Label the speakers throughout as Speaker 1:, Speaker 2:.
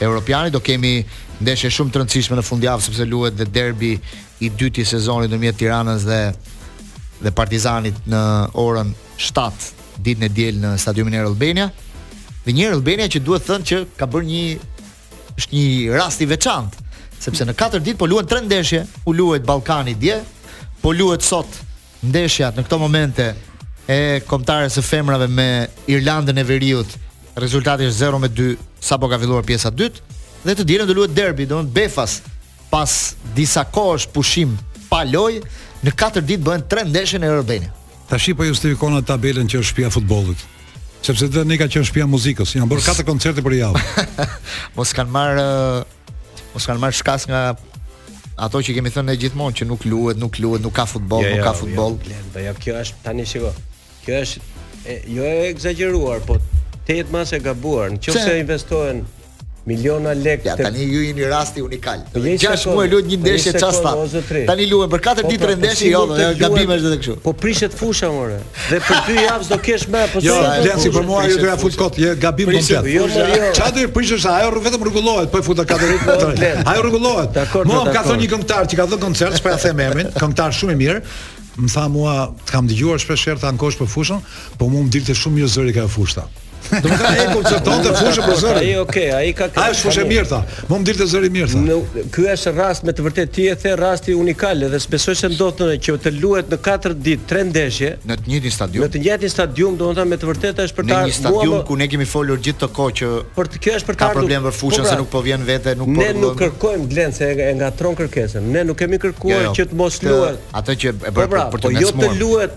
Speaker 1: Europianit. Do kemi ndeshje shumë të rëndësishme në fundjavë sepse luhet dhe derbi i dytë i sezonit ndërmjet Tiranës dhe dhe Partizanit në orën 7 ditën e diel në stadiumin Air Albania. Dhe një Air Albania që duhet thënë që ka bërë një është një rast i veçantë, sepse në 4 ditë po luhen 3 ndeshje, u luajt Ballkani dje, po luhet sot ndeshja në këto momente e kombëtares së femrave me Irlandën e Veriut. Rezultati është 0 me 2 sapo ka filluar pjesa e dytë dhe të dielën do luhet derbi, domethënë befas pas disa kohësh pushim pa lojë, në 4 ditë bëhen 3 ndeshje në Air Albania.
Speaker 2: Tashi po justifikon atë tabelën që është shtëpia e futbollit. Sepse deri ka qenë shtëpia e muzikës, janë bërë katër koncerte për javë.
Speaker 1: Mos kanë marrë Mos kanë marrë shkas nga ato që kemi thënë ne gjithmonë që nuk luhet, nuk luhet, nuk ka futboll, jo, nuk jo, ka jo, futboll.
Speaker 3: Jo, blen, po jo, kjo është tani shiko. Kjo është e, jo e ekzagjeruar, po tejet mas e gabuar. Nëse investohen miliona lekë.
Speaker 1: Ja, tani ju jeni rasti unikal.
Speaker 3: Po, Gjashtë
Speaker 1: muaj luhet një
Speaker 3: po,
Speaker 1: ndeshje çasta. Tani luhen për 4
Speaker 3: po,
Speaker 1: ditë
Speaker 3: ndeshje,
Speaker 1: jo, gabim është edhe kështu.
Speaker 3: Po prishet fusha more. Dhe për dy javë s'do kesh më apo
Speaker 2: jo.
Speaker 3: Ja,
Speaker 2: ja si për mua ju do ja fut kot, je gabim komplet.
Speaker 3: Jo, jo, jo.
Speaker 2: Çfarë do të prishësh? Ajo vetëm rregullohet, po e futa katër ditë
Speaker 3: me tre.
Speaker 2: Ajo rregullohet. Mua ka thonë një këngëtar që ka dhënë koncert, s'po ia them emrin, këngëtar shumë i mirë. Më tha mua, të kam dëgjuar shpesh herë të ankohesh për fushën, po mua më dilte shumë mirë zëri te fusha tha. Do të thotë ai konceptonte fushën për zërin.
Speaker 3: Ai okay, ai ka ka.
Speaker 2: Ai është fushë mirë tha. Mua më dilte zëri mirë tha.
Speaker 3: Ky është rast me të vërtetë ti e the rasti unikal edhe s'besoj se ndodh që të luhet në 4 ditë, 3 ndeshje
Speaker 1: në të njëjtin stadium.
Speaker 3: Në të njëjtin stadium, domethënë me të vërtetë është për ta.
Speaker 1: Në një stadium ku ne kemi folur gjithë këtë kohë që
Speaker 3: për të kjo është për ta.
Speaker 1: Ka problem për fushën
Speaker 3: po pra,
Speaker 1: se nuk po vjen vetë, nuk po.
Speaker 3: Ne nuk kërkojmë Glen se e ngatërron kërkesën. Ne nuk kemi kërkuar
Speaker 1: jo, jo,
Speaker 3: që të mos luhet.
Speaker 1: Atë që e
Speaker 3: bën
Speaker 1: po
Speaker 3: pra,
Speaker 1: për të
Speaker 3: po jo
Speaker 1: ngacmuar.
Speaker 3: Jo të luhet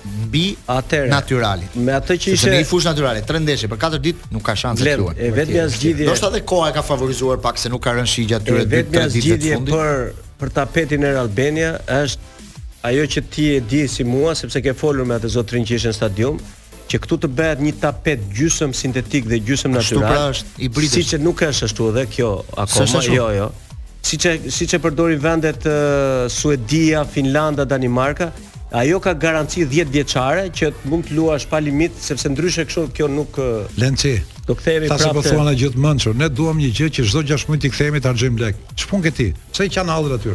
Speaker 4: mbi atë terren natyral. Me
Speaker 3: atë që ishte
Speaker 1: në fushë natyrale, tre ndeshje për katër ditë nuk ka shanse të luajë.
Speaker 3: E vetmja zgjidhje.
Speaker 1: Do të thotë koha e ka favorizuar pak se nuk ka rënë shi gjatë
Speaker 3: dy
Speaker 1: ditëve të fundit.
Speaker 3: Për për tapetin e Air Albania është ajo që ti e di si mua sepse ke folur me atë zotrin që ishte në stadium. që këtu të bëhet një tapet gjysëm sintetik dhe
Speaker 1: gjysëm
Speaker 3: natyral.
Speaker 1: Ashtu pra është hibrid.
Speaker 3: Siç e nuk është ashtu edhe kjo akoma, jo, jo. Siç e siç e përdorin vendet uh, Suedia, Finlanda, Danimarka, ajo ka garanci 10 vjeçare që mund të luash pa limit sepse ndryshe kështu kjo nuk Glen
Speaker 2: se.
Speaker 3: Do kthehemi prapë. Tash
Speaker 2: po thua na gjithmonë, ne duam një gjë që çdo 6 muaj të kthehemi të harxhojmë lek. Ç'pun ke ti? Pse i kanë
Speaker 4: hallet aty?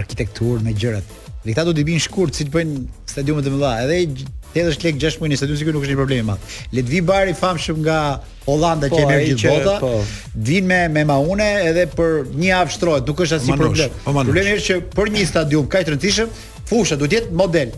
Speaker 4: arkitekturë me gjërat. Dhe këta do të bien shkurt si të bëjnë stadiume të mëdha. Edhe të hedhësh lek 6 muaj në stadium sikur nuk është një problem i madh. Le të vi bari i famshëm nga Holanda
Speaker 3: po,
Speaker 4: që e merr gjithë bota.
Speaker 3: Po.
Speaker 4: Vin me me maune edhe për një javë shtrohet, nuk është asnjë problem.
Speaker 2: Po,
Speaker 4: Problemi është që për një stadium kaq të rëndësishëm, fusha duhet të jetë model.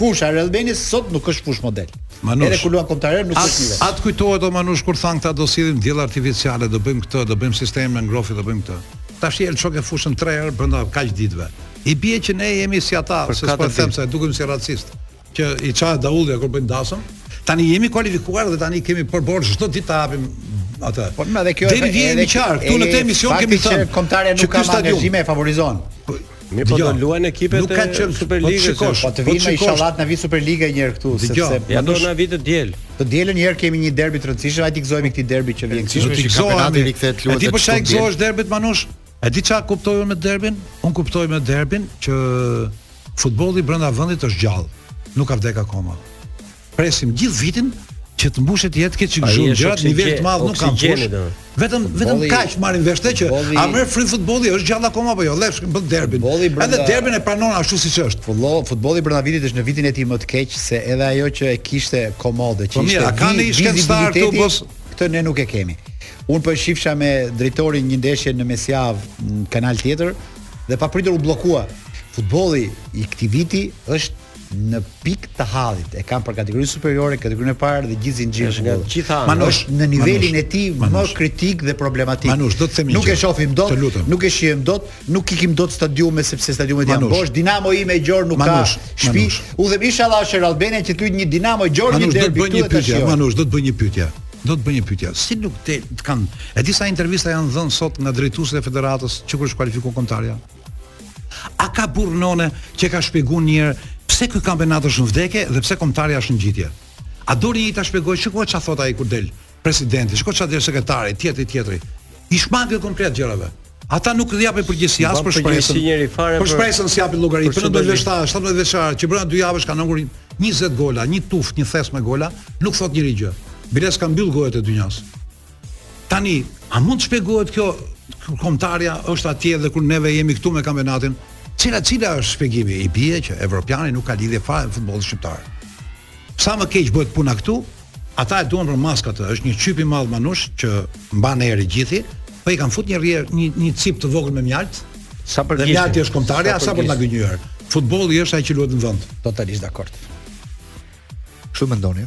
Speaker 4: Fusha e Air Albanias sot nuk është fush model.
Speaker 2: Manush.
Speaker 4: Edhe kur luan kombëtarja nuk është nivel.
Speaker 2: A të kujtohet o Manush kur thanë këta do sillim diell artificial, do bëjmë këtë, do bëjmë sistem me ngrohje, do bëjmë këtë. Tash e lëshoke fushën 3 herë brenda kaq ditëve. I bie që ne jemi si ata, se s'po them se dukem si racist, që i ça daulli kur bëjnë dasëm. Tani jemi kualifikuar dhe tani kemi për borë çdo ditë ta hapim atë.
Speaker 4: Po më dhe kjo është.
Speaker 2: Deri vjen e qartë, këtu në këtë emision kemi thënë.
Speaker 4: Kombëtarja nuk ka angazhime e favorizon.
Speaker 3: Po, Mirë po do luajnë ekipet
Speaker 2: nuk
Speaker 3: kanë
Speaker 2: qenë
Speaker 3: Superligës.
Speaker 2: Po,
Speaker 4: po të vinë inshallah në vit Superliga një herë këtu sepse
Speaker 3: ja do na vit të diel.
Speaker 4: Të dielën një herë kemi një derbi të rëndësishëm, hajde të gëzojmë këtë derbi që vjen.
Speaker 2: Do
Speaker 1: të
Speaker 2: gëzohemi
Speaker 1: i
Speaker 2: rikthehet
Speaker 1: luajë.
Speaker 2: Ti po
Speaker 1: sa
Speaker 2: gëzohesh derbit Manush? E di ça kuptoj unë me derbin? Unë kuptoj me derbin që futbolli brenda vendit është gjallë. Nuk ka vdek akoma. presim gjithë vitin që të mbushet jetë
Speaker 3: ketë
Speaker 2: çikë
Speaker 3: zhurmë
Speaker 2: se nivel të madh nuk
Speaker 3: kanë
Speaker 2: fush. Vetëm vetëm kaq marrin vesh që a merr frymë futbolli është gjallë akoma apo jo? Lesh bën derbin. Edhe derbin e pranon ashtu siç është.
Speaker 4: Futbolli, futbolli brenda vitit është në vitin e tij më të keq se edhe ajo që e kishte komode që
Speaker 2: po ishte. Po mirë,
Speaker 4: kanë
Speaker 2: një shkencëtar këtu boss
Speaker 4: këtë ne nuk e kemi. Unë po e shifsha me drejtorin një ndeshje në mesjavë në kanal tjetër dhe papritur u bllokua. Futbolli i këtij viti është në pikë të hallit. E kanë për kategorinë superiore, kategorinë e parë dhe gjithë zinxhirin
Speaker 3: e
Speaker 4: futbollit.
Speaker 3: Gjithë
Speaker 4: Manush në nivelin e tij më kritik dhe problematik.
Speaker 2: Manush, do të themi
Speaker 4: nuk e shohim dot, nuk e shihim dot, nuk ikim dot në stadiume sepse stadiumet janë bosh. Dinamo ime e gjorë nuk ka shtëpi.
Speaker 2: U
Speaker 4: them inshallah është Albania që të një Dinamo e gjorë një derbi këtu.
Speaker 2: Manush do të bëj një pyetje, Manush do të bëj një pyetje do të bëj një pyetje. Si nuk te të kanë e disa intervista janë dhënë sot nga drejtuesit e federatës që kur u kualifikua kombëtarja? A ka burrë nëne që ka shpjeguar një herë pse ky kampionat është në vdekje dhe pse kombëtarja është në ngjitje? A do njeri ta shpjegoj shikoj çfarë thotë ai kur del presidenti, shikoj çfarë del sekretari, tjetri, tjetri. I shmangen komplet gjërave. Ata nuk i japin përgjegjësi as për shpresën. Për shpresën s'i japin llogari,
Speaker 3: për ndonjë
Speaker 2: lështa, 17 vjeçar që brenda dy javësh kanë ngrënë 20 gola, një tufë, një thes me gola, nuk thotë njeri gjë. Biles ka mbyll gojët e dynjas. Tani, a mund të shpjegohet kjo kur kombëtarja është atje dhe kur neve jemi këtu me kampionatin? Cila cila është shpjegimi? I bie që evropiani nuk ka lidhje fare me futbollin shqiptar. Sa më keq bëhet puna këtu, ata e duan për maska, është një qyp i madh manush që mban erë gjithë, po i kanë fut një një një cipë të vogël me mjaltë.
Speaker 3: Sa për gjithë.
Speaker 2: Mjalti është kombëtarja, sa, sa për ta gënjyer. Futbolli është ai që luhet në vend.
Speaker 4: Totalisht dakord.
Speaker 1: Kështu mendoni?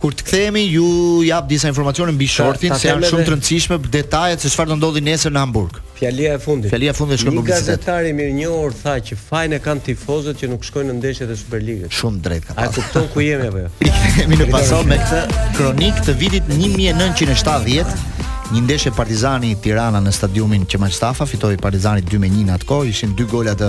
Speaker 1: Kur të kthehemi ju jap disa informacione mbi shortin se janë shumë të rëndësishme për detajet se çfarë do ndodhi nesër në Hamburg.
Speaker 3: Fjalia e fundit.
Speaker 1: Fjalia e fundit shkon
Speaker 3: për
Speaker 1: publicitet.
Speaker 3: Një gazetar i mirënjohur tha që fajin e kanë tifozët që nuk shkojnë në ndeshjet e Superligës.
Speaker 1: Shumë të
Speaker 3: drejtë ka
Speaker 1: pasur.
Speaker 3: A kupton ku jemi apo jo?
Speaker 1: Rikthehemi në Pason me këtë kronikë të vitit 1970. Një ndeshje Partizani Tirana në stadiumin Qemal Stafa fitoi Partizani 2-1 në atë kohë, ishin dy gola të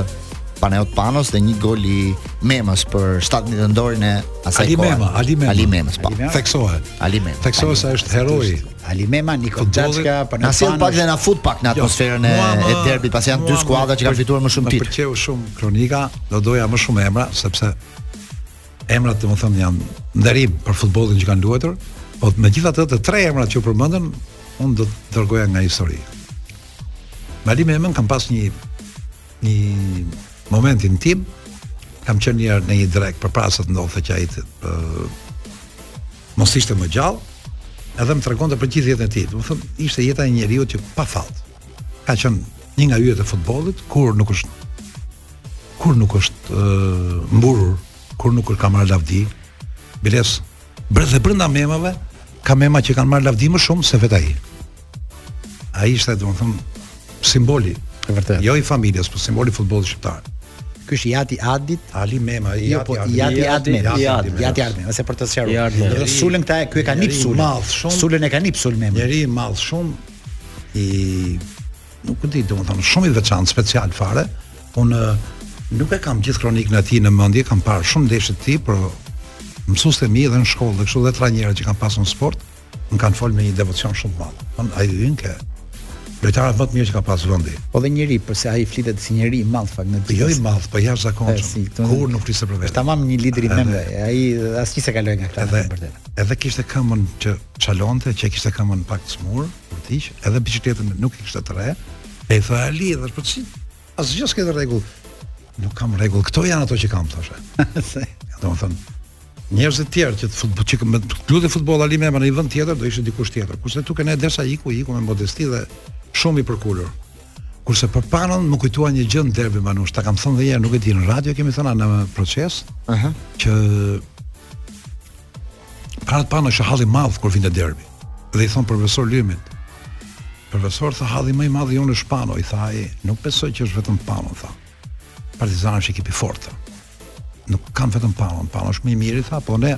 Speaker 1: Panajot Panos dhe një gol i Memës për 17 Nëntorin e asaj
Speaker 2: Ali
Speaker 1: kohe.
Speaker 2: Mema, Ali Mema.
Speaker 1: Ali Memës, po.
Speaker 2: Theksohet.
Speaker 1: Ali Mema.
Speaker 2: Theksohet se është heroi.
Speaker 4: Ali Mema, Niko Xhaçka, Panajot Pano.
Speaker 1: Na sill pak dhe na fut pak në
Speaker 2: jo,
Speaker 1: atmosferën e, e derbit, pasi janë dy skuadra që kanë fituar më shumë
Speaker 2: tituj.
Speaker 1: Më
Speaker 2: pëlqeu shumë kronika, do doja më shumë emra sepse emrat domethënë janë nderim për futbollin që kanë luajtur. Po megjithatë të tre emrat që u përmendën, unë do të tregoja nga një histori. Me Ali Memën kam pas një moment intim kam qenë një herë në një drekë përpara se të ndodhte që ai të mos ishte më gjallë, edhe më tregonte për gjithë jetën e tij. Domethënë ishte jeta e një njeriu të pafat. Ka qenë një nga yjet e futbollit kur nuk është kur nuk është uh, mburur, kur nuk ka marrë lavdi. Biles brenda brenda memave ka mema që kanë marrë lavdi më shumë se vetë ai. Ai ishte domethënë simboli.
Speaker 4: E vërtetë.
Speaker 2: Jo i familjes, por simboli i futbollit shqiptar.
Speaker 4: Ky është Jati Adit.
Speaker 2: Ali Mema, i
Speaker 4: jo, po, Jati Adit.
Speaker 3: Jati Adit.
Speaker 4: Jati Adit. Jati Adit. Nëse për të sqaruar. Do sulën këta, ky e ka nip sulën.
Speaker 2: Mall shumë.
Speaker 4: Sulën e ka nip sulën Mema.
Speaker 2: Njeri i mall shumë i nuk e di, domethënë shumë i veçantë, special fare. Unë nuk e kam gjithë kronikën e tij në mendje, kam parë shumë ndeshje të tij, por mësuesit e mi edhe në shkollë, kështu dhe trajnerët që kanë pasur në sport, Më kanë folë me një devocion shumë të madh. Domethënë ai hyn te. Lojtarët më të mirë që ka pas vendi.
Speaker 4: Po dhe njeri, për atë flitet si njeri i madh fakt në
Speaker 2: ditë. Jo i madh, po
Speaker 4: jashtëzakonshëm. Si, këtu,
Speaker 2: Kur nuk fliste për vete.
Speaker 4: Tamam një lider domethënë. Ai asnjë s'e kaloi nga këta
Speaker 2: edhe,
Speaker 4: në vërtetë.
Speaker 2: Edhe kishte këmbën që çalonte, që kishte këmbën pak të sëmurë, për ti, edhe biçikletën nuk e kishte të re. I thashë Ali, dhe për çit? Asgjë s'ke në rregull. Nuk kam në rregull, këto janë ato që kam thoshe.
Speaker 4: Se,
Speaker 2: domethënë, njerëz të tjerë që të luante futboll Ali Mema në një vend tjetër do ishte dikush tjetër. Kurse këtu ka qenë derisa iku, iku me modesti dhe shumë i përkulur. Kurse për Panon m'u kujtua një gjë në derbi Manush, ta kam thënë dhe një herë, nuk e di në radio kemi thënë në Proces.
Speaker 1: Ëh. Uh -huh.
Speaker 2: Që Pra te Pano është halli i madh kur vinte derbi. Dhe i thonë profesor Lymit, profesor tha halli më i madh joni është Pano, i tha ai, nuk besoj që është vetëm Pano, tha. Partizani është ekip i fortë. Nuk kanë vetëm Panon, Pano është më i miri, tha, po ne,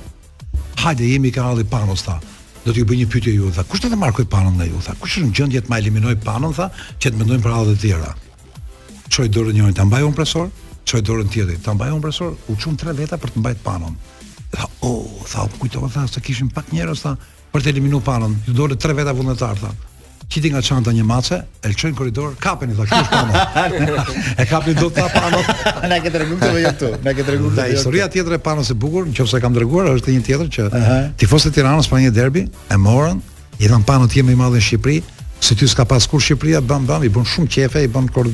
Speaker 2: hajde jemi ka halli i Panos, tha. Do t'ju bëj një pyetje ju, tha. Kush do ta markojë Panon nga ju, tha. Kush është në gjendje të më eliminojë Panon, tha, që të mendojmë për hallet e tjera. Çoi dorën njëri ta mbaj unë presor, çoi dorën tjetri ta mbaj unë presor, u çuan tre veta për të mbajt Panon. Tha, oh, tha, unë kujtova tha se kishim pak njerëz tha për të eliminuar Panon. Ju dolët tre veta vullnetarë tha. Qiti nga çanta një mace, e lshoi në korridor, kapeni tha, kjo është Pano. e kapni dot atë Panon.
Speaker 4: Na ke treguar këtë vetë këtu. Na ke treguar këtë.
Speaker 2: Historia tjetër e Panos e bukur, nëse s'e kam treguar, është një tjetër që tifozët e Tiranës para një derbi e morën I thanë Panos je më i madhi në Shqipëri, si ty s'ka pas kurrë Shqipëria bam bam i bën shumë qejfe, i bën kur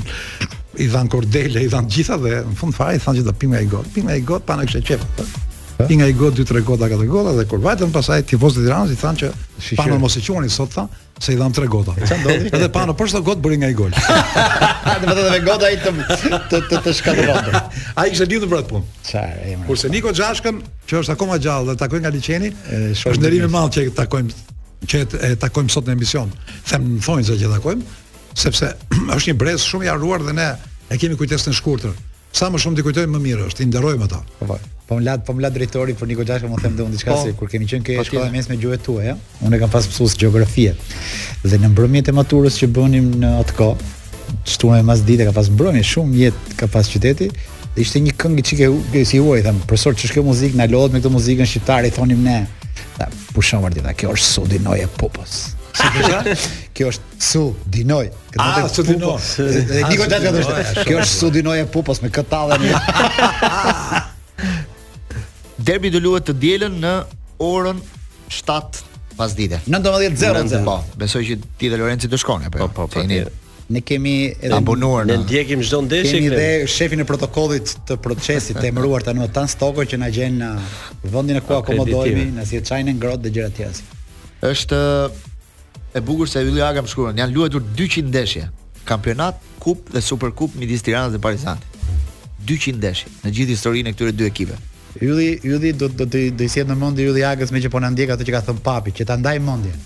Speaker 2: i dhanë kordele, i dhanë gjitha dhe në fund fare i thanë që do pimë nga një gotë. Pimë nga një gotë, Pano kishte qejf. Po. Pimë nga një gotë dy tre gota katër gota dhe kur vajtën pasaj tifozët e Tiranës i thanë që Panon mos e quani sot tha, se i dhamë tre gota. Edhe Pano për çdo gotë bëri nga një gol.
Speaker 4: Do të thotë me gota ai të të të, të shkatërron.
Speaker 2: Ai kishte lindur për atë punë.
Speaker 4: Çfarë?
Speaker 2: Kurse Niko Xhaçkën që është akoma gjallë dhe e takoj nga
Speaker 4: liqeni,
Speaker 2: është nderim i madh që e takojmë që e takojmë sot në emision. Them në thonjëza që e takojmë, sepse është një brez shumë i harruar dhe ne e kemi kujtesën e shkurtër. Sa më shumë t'i kujtojmë më mirë është, i nderojmë ata.
Speaker 4: Po, po më latë, po më latë drejtori për Niko Xhaçkën, me thënë dhe unë diçka
Speaker 2: po.
Speaker 4: se kur kemi qenë ke shkolla
Speaker 1: e
Speaker 4: mesme Gjuhët e Huaja. Unë e kam pas mësues gjeografie. Dhe në mbrëmjet e maturës që bënim në atë kohë, shtuna masdite ka pas mbrëmje, shumë jetë ka pas qyteti, dhe ishte një këngë që ke si huaj, them, profesor, ç'është kjo muzikë, na lodh me këtë muzikën shqiptare, i thonim ne. T'ja fusim vërtet, kjo është sudi noje popos. Kjo është su dinoj. Këtë
Speaker 2: ah, su
Speaker 4: dinoj. Dhe niko ah, datë do të thotë. Kjo është su dinoj e pupos me këtë tallën.
Speaker 1: Derbi do luhet të dielën në orën 7 pasdite.
Speaker 4: 19:00.
Speaker 1: Po, besoj që ti dhe Lorenci do shkoni apo. Jo?
Speaker 3: Po, po,
Speaker 1: po.
Speaker 3: Ne,
Speaker 4: ne jemi edhe
Speaker 1: abonuar në.
Speaker 3: Ne ndjekim çdo ndeshje.
Speaker 4: Kemi dhe shefin e protokollit të procesit të emëruar tani Tan Stoker që na gjen vendin ku akomodohemi, na sjell çajin e ngrohtë dhe gjëra të tjera.
Speaker 1: Është E bukur se Ylli Aga më shkruan, janë luajtur 200 ndeshje, kampionat, kupë dhe superkupë midis Tiranës dhe Partizanit. 200 ndeshje në gjithë historinë e këtyre dy ekipeve.
Speaker 4: Ylli, Ylli do do të do i sjell në mend Ylli Agës meqë po na ndjek atë që ka thënë papi, që ta ndajë mendjen.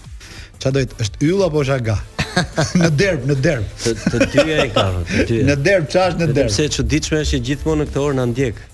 Speaker 4: Ça do të është Yll apo është Aga? në derbi, në derbi.
Speaker 3: Të të dyja i ka, të dyja.
Speaker 4: Në derbi, ça është në derbi?
Speaker 3: Sepse e çuditshme është që gjithmonë në këtë orë na ndjek.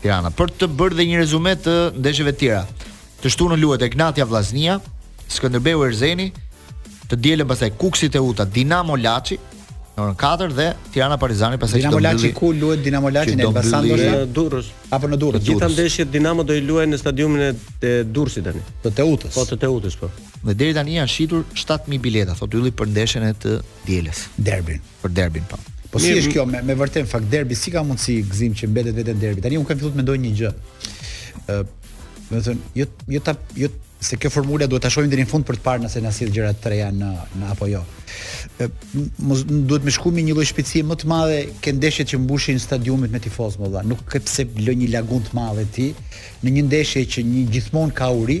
Speaker 1: Tirana. Për të bërë dhe një rezyme të ndeshjeve të tjera. Të shtunën luhet Egnatia Vllaznia, Skënderbeu Erzeni, të dielën pastaj Kukësi Teuta, Dinamo Laçi në orën 4 dhe Tirana Partizani pastaj
Speaker 4: Dinamo Laçi ku luhet Dinamo Laçi në Elbasan do
Speaker 3: në Durrës.
Speaker 4: Apo në Durrës.
Speaker 1: Gjithë
Speaker 3: ndeshjet Dinamo do i luajë në stadiumin e Durrësit tani.
Speaker 4: Të Teutës.
Speaker 3: Po të Teutës po.
Speaker 1: Dhe deri tani janë shitur 7000 bileta, thotë Ylli për ndeshjen e të dielës.
Speaker 4: Derbin.
Speaker 1: për derbin po.
Speaker 4: Po si është kjo me me vërtet fakt derbi si ka mundsi Gëzim që mbetet vetëm derbi. Tani unë kam filluar të mendoj një gjë. Ë, domethënë, jo jo ta jo se kjo formula duhet ta shohim deri në fund për të parë nëse na sjell gjëra të reja në në apo jo. Ë, mos duhet me shku me një lloj shpejtësie më të madhe ke ndeshjet që mbushin stadiumet me tifozë të mëdha. Nuk ke pse lë një lagunë të madhe ti në një ndeshje që një gjithmonë ka uri,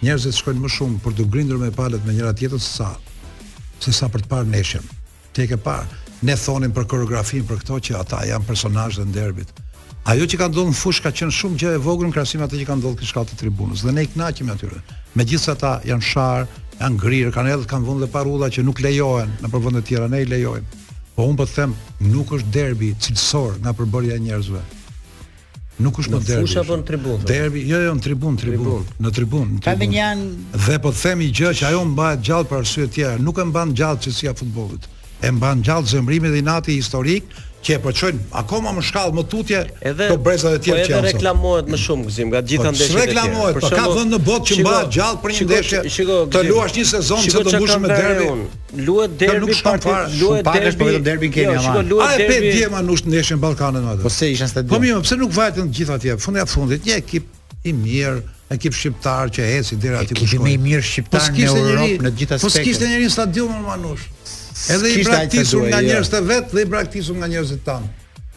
Speaker 4: Njerëzit shkojnë më
Speaker 2: shumë për t'u grindur me palët me njëra tjetrën se sa se sa për të parë ndeshjen. Tek e para, ne thonim për koreografinë për këto që ata janë personazhet e derbit. Ajo që ka ndodhur në fushë ka qenë shumë gjë e vogël në krahasim me atë që ka ndodhur te shkallët e tribunës dhe ne i kënaqemi atyre. Megjithëse ata janë sharë, janë grirë, kanë edhe kanë vënë dhe parrulla që nuk lejohen nëpër vende të tjera, ne i lejojmë. Po unë po të them, nuk është derbi cilësor nga përbërja e njerëzve. Nuk është më derbi.
Speaker 3: Në fushë apo në tribunë?
Speaker 2: Derbi, jo jo në tribun, tribun, në tribun, në tribun.
Speaker 4: Familjan.
Speaker 2: Dhe po të them një gjë që ajo mbahet gjallë për arsye të tjera, nuk e mban gjallë cilësia e futbollit. E mban gjallë zemërimi dhe inati historik që e përçojnë akoma më shkallë më tutje
Speaker 3: edhe,
Speaker 2: te brezat e tjerë po
Speaker 3: që
Speaker 2: janë. Edhe
Speaker 3: reklamohet më shumë Gzim nga gjitha
Speaker 2: po,
Speaker 3: ndeshjet e tjera. Reklamohet,
Speaker 2: po ka vend në botë që mbahet gjallë për një ndeshje. Të luash një sezon që të
Speaker 3: mbushësh
Speaker 2: me derbi.
Speaker 3: Luhet derbi
Speaker 2: nuk shkon fare,
Speaker 3: luhet
Speaker 4: derbi. Pagësh po vetëm derbin kemi
Speaker 3: jo, ama.
Speaker 4: Jo,
Speaker 3: luhet derbi.
Speaker 2: A e pe dje Manush ndeshjen e Ballkanit atë.
Speaker 4: Po se ishin stadium.
Speaker 2: Po mirë, pse nuk vajtën të gjithë atje? Fundja fundit, një ekip i mirë, ekip shqiptar që eci deri aty ku shkoi.
Speaker 4: Ekipi më i mirë shqiptar po
Speaker 2: në
Speaker 4: Europë në gjithë aspektet.
Speaker 2: Po s'kishte njeri në stadium Manush. Edhe i braktisur nga
Speaker 4: jo.
Speaker 2: njerëzit e vet dhe i braktisur nga njerëzit tanë.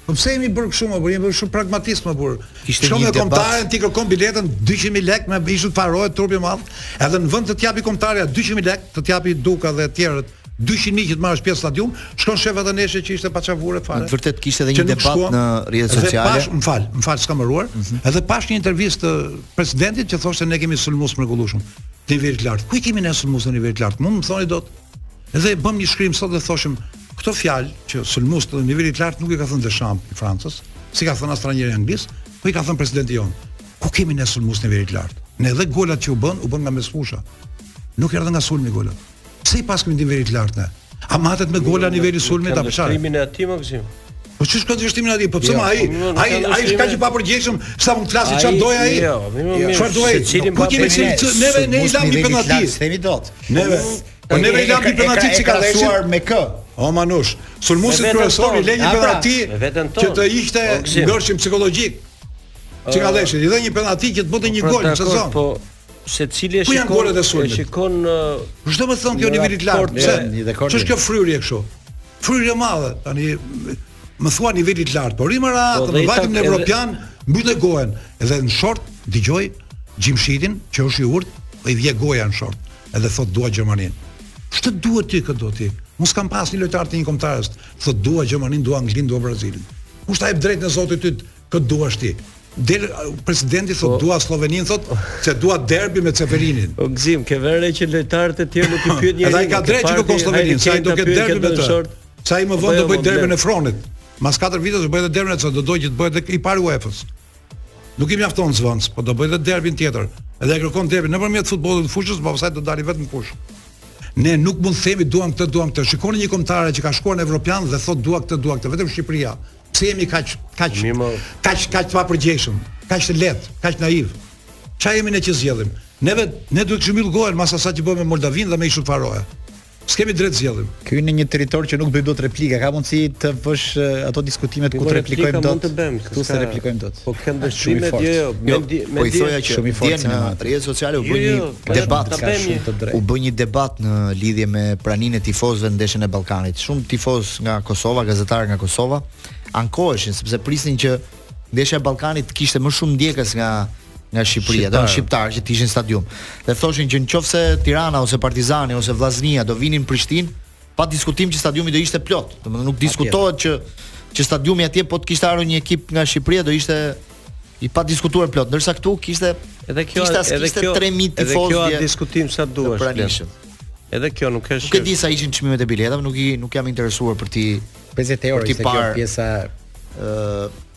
Speaker 2: Po pse jemi bërë kështu mor burrë, jemi bërë shumë pragmatistë mor
Speaker 1: burrë.
Speaker 2: Shkon
Speaker 1: në
Speaker 2: kombëtare ti kërkon biletën 200.000 lekë me ishte të farohet trupi i madh, edhe në vend të të japë kombëtarja 200.000 lekë, të të japë Duka dhe të tjerët 200.000 që të marrësh pjesë në stadium, shkon sheh atë ndeshje që ishte paçavure fare.
Speaker 1: Në të vërtetë kishte edhe një debat në rrjetet sociale. Dhe
Speaker 2: pashë, më fal, më fal, s'kam mbaruar. Mm -hmm. Edhe pashë një intervistë të presidentit që thoshte ne kemi sulmues mrekullueshëm. Nivel të lartë. Ku i kemi ne sulmues në nivel të lartë? Mund të më thoni dot? Edhe bëmë një shkrim sot dhe thoshim, Këto fjalë që sulmues të nivelit të lartë nuk i ka thënë Deschamps i Francës, s'i ka thënë as trajneri i Anglisë, po i ka thënë presidenti jonë. Ku kemi ne sulmues të nivelit lart? Ne dhe golat që u bënë, u bënë nga mesfusha. Nuk erdhën nga sulmi golat. Pse i paskemi nivelit të lartë ne? A matet me gola niveli i sulmit apo çfarë?
Speaker 3: Sulmin e atij mo Gzim.
Speaker 2: Po çish ka dështimin aty, po pse
Speaker 3: jo,
Speaker 2: më ai,
Speaker 3: po,
Speaker 2: ai ai është kaq i papërgjegjshëm, sa mund të flasë çfarë të dojë ai.
Speaker 3: Jo, jo, jo.
Speaker 2: Çfarë do ai? Ku kemi se neve ne i lamë penalti.
Speaker 4: Themi dot.
Speaker 2: Neve Po ne i lamë penalti që ka
Speaker 4: dhënë me kë?
Speaker 2: O Manush, sulmuesi kryesor i lanë një penalti që të ishte
Speaker 3: në
Speaker 2: ngërç psikologjik. Që ka dhënë, i dhanë një penalti që të bënte një gol në sezon.
Speaker 3: Po se
Speaker 2: cili është
Speaker 3: shikon
Speaker 2: e sulmit.
Speaker 3: Shikon
Speaker 2: ç'do me thënë kjo nivel i lartë, pse? Ç'është kjo fryrje kështu? Fryrje e madhe. Tani më thua nivel i lartë,
Speaker 3: po rri
Speaker 2: more,
Speaker 3: po,
Speaker 2: na
Speaker 3: vajti
Speaker 2: në evropian, mbyll gojën. Edhe në short dëgjoj Gjimshitin që është i urtë, po i vjen goja në short. edhe thotë dua Gjermaninë. Ç'të duhet ty kë do ti? Unë s'kam parë një lojtar të një kombëtareje, thotë dua Gjermaninë, dua Anglinë, dua Brazilin. Kush ta jep të drejtën e Zotit ty kë duash ti? Del presidenti thotë po, dua Slloveninë thotë po. se dua derbi me Ceferinin.
Speaker 3: O Gzim, ke vënë re që lojtarët e tjerë nuk i pyet
Speaker 2: njeri. Ai ka të drejtë që kërkon Slloveninë, se ai do ketë derbi me të. Se ai më vonë do bëjë derbin e fronit. Mas 4 vitesh do bëjë derbin atë, do dojë që të bëhet i pari i UEFA-s. Nuk i mjafton Zvicra, po do bëj dhe derbin tjetër. Edhe e kërkon derbin nëpërmjet futbollit të fushës, po pastaj do dali vetëm në fushë. Ne nuk mund të themi duam këtë, duam këtë. Shikoni një kombëtare që ka shkuar në Evropian dhe thotë dua këtë, dua këtë, vetëm Shqipëria. Pse jemi kaq kaq kaq kaq të papërgjegjshëm, kaq të lehtë, kaq naiv? Çfarë jemi ne që zgjedhim? Neve ne duhet të kishim mbyll gojën mas asaj që bëmë me Moldavinë dhe me Ishujt Faroe. S'kemi drejtë të zgjedhim.
Speaker 4: Ky në një territor që nuk bëj dot replika, ka mundësi të vësh ato diskutimet ku të replikojmë dot. Këtu s'e replikojmë dot.
Speaker 3: Po kem dëshirë
Speaker 4: të
Speaker 3: jo, jo, me di, me di.
Speaker 4: Shumë i fortë
Speaker 1: në rrjetet sociale u bë
Speaker 3: jo,
Speaker 1: një debat,
Speaker 4: ka shumë të drejtë.
Speaker 1: U bë një debat në lidhje me praninë e tifozëve në ndeshjen e Ballkanit. Shumë tifozë nga Kosova, gazetarë nga Kosova ankoheshin sepse prisnin që ndeshja e Ballkanit kishte më shumë ndjekës nga nga Shqipëria,
Speaker 3: pra
Speaker 1: shqiptarë që të ishin në stadium. Dhe thoshin që nëse Tirana ose Partizani ose Vllaznia do vinin në Prishtinë, pa diskutim që stadiumi do ishte plot. Domethënë nuk diskutohet që që stadiumi atje po të kishte ardhur një ekip nga Shqipëria do ishte i padiskutuar plot, ndërsa këtu kishte
Speaker 3: edhe kjo
Speaker 1: kishte as kishte 3000 tifozë.
Speaker 3: Edhe kjo a diskutim sa duash.
Speaker 1: Pranishëm.
Speaker 3: Edhe kjo nuk është.
Speaker 1: Nuk e di sa ishin çmimet e biletave, nuk i nuk jam interesuar për t'i
Speaker 4: 50 euro ishte kjo pjesa
Speaker 1: ë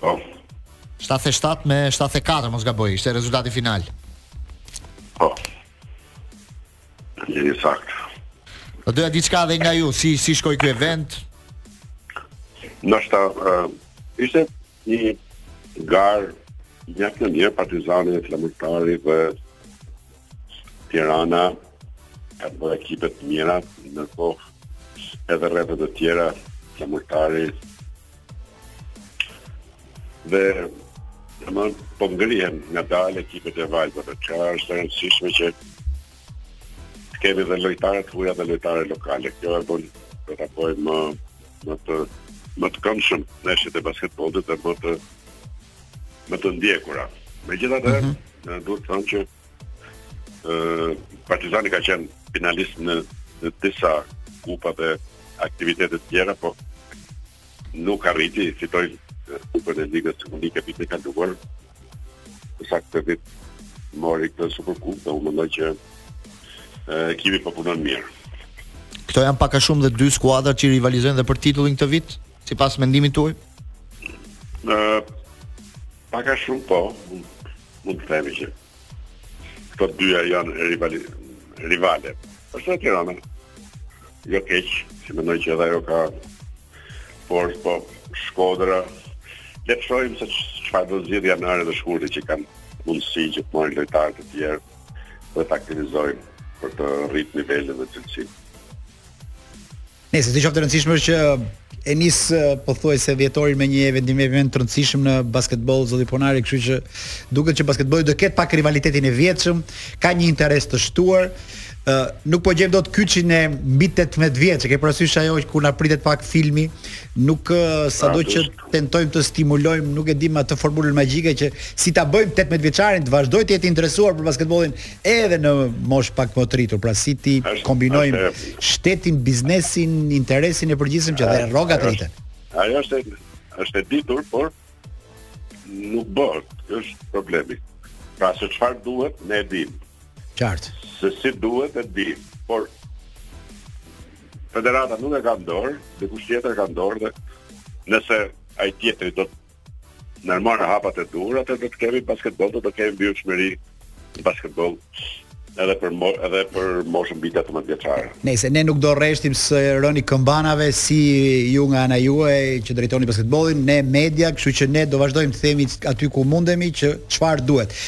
Speaker 4: Po.
Speaker 1: 77 me 74, mos gabo, ishte rezultati final.
Speaker 5: Po. Jeni saktë.
Speaker 1: Po doja diçka edhe nga ju, si si shkoi ky event?
Speaker 5: Ndoshta uh, ishte një garë mjaft e mirë, Partizani, Flamurtari dhe Tirana kanë bo ekipe të mira, ndërkohë edhe rrethe të tjera, Flamurtari dhe të më po ngrihen ngadalë ekipet e vajzave, ça është e rëndësishme që të kemi dhe lojtare të huja dhe lojtare lokale kjo e bon do ta bojë më më të më të këndshme ndeshjet e basketbollit dhe më të më të ndjekura. Megjithatë, mm -hmm. duhet të them që ë Partizani ka qenë finalist në, në disa kupa dhe aktivitete të tjera, po nuk arriti të fitoj kupën e ligës së fundit e vitit të kaluar. Sa këtë vit mori këtë superkupë, dhe unë mendoj që e, ekipi po punon mirë.
Speaker 1: Këto janë pak a shumë dhe dy skuadrat që rivalizojnë dhe për titullin këtë vit, sipas mendimit tuaj?
Speaker 5: Ë pak a shumë po, mund të themi që këto dyja janë rivali, rivale. Ashtu edhe Tirana. Jo keq, mendoj që edhe ajo ka, por po Shkodra. Le të shohim se çfarë do zgjidhë janari dhe shkurti që kanë mundësi që të marrin lojtarë të tjerë dhe të aktivizojnë për të rrit nivelin dhe cilësinë.
Speaker 4: Nëse gjithçka e rëndësishme është që e nis pothuajse vjetorin me një vendim me vend të rëndësishëm në basketboll zoti Ponari, kështu që duket që basketbolli do ketë pak rivalitetin e vjetshëm, ka një interes të shtuar. Ë uh, nuk po gjem dot kyçin e mbi 18 vjeç, e ke parasysh ajo kur na pritet pak filmi, nuk uh, sado që tentojmë të stimulojmë, nuk e dimë atë formulën magjike që si ta bëjmë tetëmbëdhjetë vjeçarin të vazhdojë të jetë i interesuar për basketbollin edhe në moshë pak më të rritur, pra si t'i kombinojmë shtetin, biznesin, interesin e përgjithshëm që dhe rrogat të rriten.
Speaker 5: Ajo është është e ditur, por nuk bëhet, është problemi. Pra se çfarë duhet, ne e dimë.
Speaker 4: Qartë.
Speaker 5: Se si duhet e di, por Federata nuk e ka në dorë, dikush tjetër e ka në dorë dhe nëse ai tjetri do të ndërmarrë hapat e duhur, atëherë do të kemi basketboll, do të kemi vijueshmëri basketboll edhe për mo, edhe për moshën mbi 18 vjeçare.
Speaker 4: Nëse ne nuk do reshtim së rëni këmbanave si ju nga ana juaj që drejtoni basketbollin, ne media, kështu që ne do vazhdojmë të themi aty ku mundemi që çfarë duhet.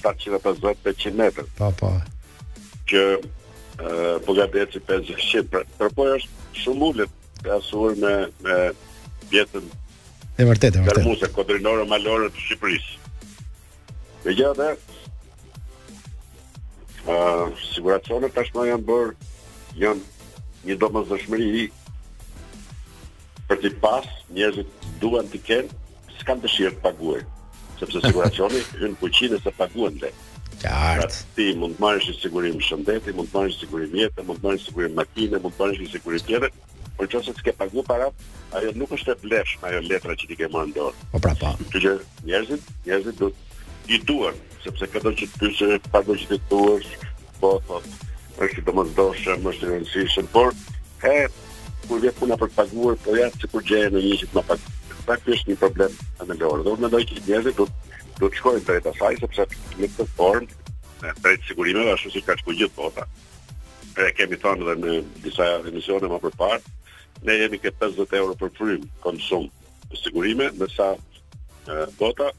Speaker 5: 750 800 metra.
Speaker 4: Pa pa. Që ë
Speaker 5: po gateci 500 për për po është shumë e ulët krahasuar me me pjesën
Speaker 4: e vërtetë, e vërtetë.
Speaker 5: Termuse kodrinore malore të Shqipërisë. Megjithatë ë siguracionet tashmë janë bërë janë një domosdoshmëri për t'i pas njerëzit duan t'i kenë S'kanë dëshirë të paguajnë, sepse siguracioni hyn në fuqi nëse paguhen lekë.
Speaker 4: Qartë.
Speaker 5: Pra, ti mund të marrësh një sigurim shëndeti, mund të marrësh një sigurim jete, mund të marrësh një sigurim makine, mund të marrësh një sigurim tjetër, por në qoftë se s'ke paguar para, ajo nuk është e vlefshme ajo letra që ti ke marrë në dorë.
Speaker 4: Po pra po.
Speaker 5: Kështu që njerëzit, njerëzit do i duan, sepse këto që të pyesë, pago që të thuash, Po, po. Është i domosdoshëm, është i rëndësishëm, por e kur vjen puna për të paguar, po ja sikur gjej në një gjithë më pak. Pra ky është një problem themelor. Dhe unë mendoj që njerëzit do do të shkojnë drejt asaj sepse në këtë formë me drejt sigurimeve ashtu si ka shkuar gjithë bota. E kemi thënë dhe në disa emisione më përpara, ne jemi ke 50 euro për frymë konsum. Sigurime, ndërsa bota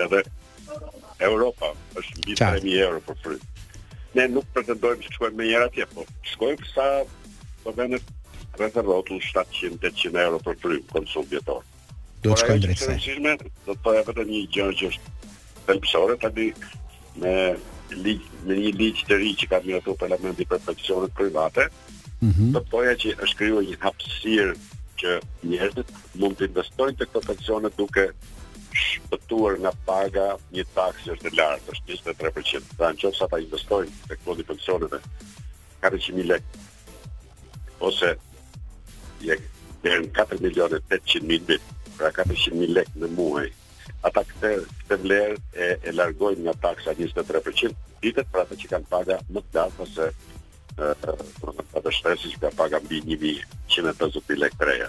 Speaker 5: edhe Europa është mbi 3000 euro për frymë. Ne nuk pretendojmë të shkojmë menjëherë atje, po shkojmë sa po vendet rreth rrotull 700-800 euro për frymë konsum vjetor.
Speaker 4: Do të shkojmë drejt.
Speaker 5: Do të thoja vetëm një gjë që është thelbësore tani me ligj me një ligj të ri që ka miratuar Parlamenti për pensionet private.
Speaker 4: Mm -hmm.
Speaker 5: Do të thoja që është krijuar një hapësirë që njerëzit mund të investojnë tek këto pensione duke shpëtuar nga paga një taksë është e lartë, është 23%. Pra në qoftë se ata investojnë tek fondi i pensioneve 400.000 lekë ose je deri në 4 milionë 800 mijë në vit, pra 400 mijë lekë në muaj, ata këtë këtë vlerë e, e largojnë nga taksa 23%, sidomos për ata që kanë paga më të larta të shtresës që ka paga mbi 1.150.000 lekë të reja.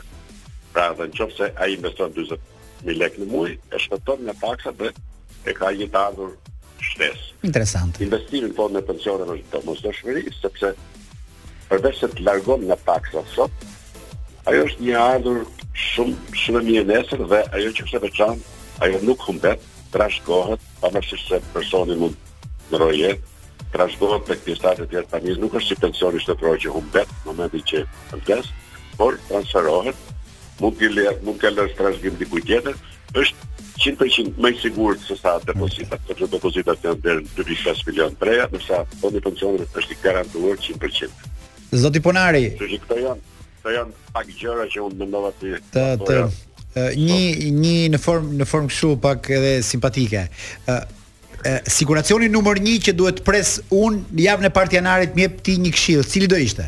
Speaker 5: Pra dhe në qoftë se ai investon 20.000 lekë në muaj, e shpëton nga taksa dhe e ka një të ardhur shtesë.
Speaker 4: Interesant.
Speaker 5: Investimi në fondet e pensioneve është domosdoshmëri, sepse përveç se të largon nga taksa sot, ajo është një e ardhur shumë shumë e mirë nesër dhe ajo që është e veçantë, ajo nuk humbet, trashëgohet, pavarësisht se personi mund të ndërrojë jetë, trashëgohet tek pjesëtarët e tjerë të familjes, nuk është si pensioni shtetëror që humbet në momentin që vdes, por transferohet, mund të mund ta lësh trashëgim dikujt tjetër, Është 100% më i sigurt se sa depozita, sepse depozitat janë deri në 2.6 milionë të reja, ndërsa fondi i pensioneve është i garantuar 100%.
Speaker 4: Zoti Ponari,
Speaker 5: këto janë këto janë pak gjëra që unë mendova t'i
Speaker 4: të të një një në formë në formë kështu pak edhe simpatike. Ë siguracioni numër 1 që duhet të pres unë javën e parë të janarit më jep ti një këshill, cili do ishte?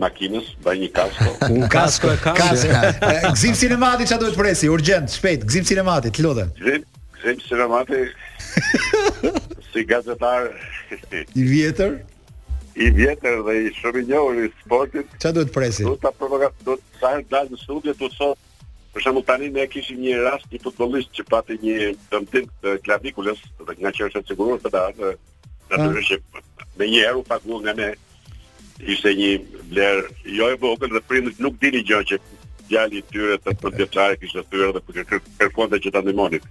Speaker 5: makinës, bëj një kasko.
Speaker 3: Unë kasko e kam.
Speaker 4: Kasko. Gëzim Sinemati çfarë duhet të presë? Urgjent, shpejt, Gëzim Sinemati, të lutem.
Speaker 5: Gëzim, Gëzim Sinemati. si gazetar
Speaker 4: i vjetër
Speaker 5: i vjetër dhe shumë i njohur i sportit.
Speaker 4: Çfarë duhet të presë?
Speaker 5: Do ta provokoj, do të sa herë dal në studio të sot. Për shembull tani ne kishim një rast një futbollist që pati një dëmtim të klavikulës dhe nga që është e siguruar te Sigal Natyrisht, menjëherë u pagu nga ne, ishte një vlerë jo e vogël dhe prindërit nuk dinin gjë që djali i tyre tetë vjeçar kishte thyer dhe po kërkonte që ta ndihmonin.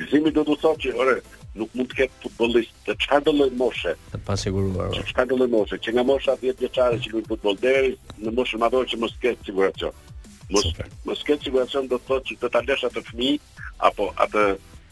Speaker 5: Gëzimi do të thotë që, ore, nuk mund të ketë futbollist të çfarëdo lloj moshe.
Speaker 3: Të pasiguruar.
Speaker 5: Të çfarëdo lloj moshe, që nga mosha 10 vjeçare që luajnë futboll deri në moshën madhore që mos ketë siguracion. Mos mos ketë siguracion do të thotë që të ta lësh atë fëmijë apo atë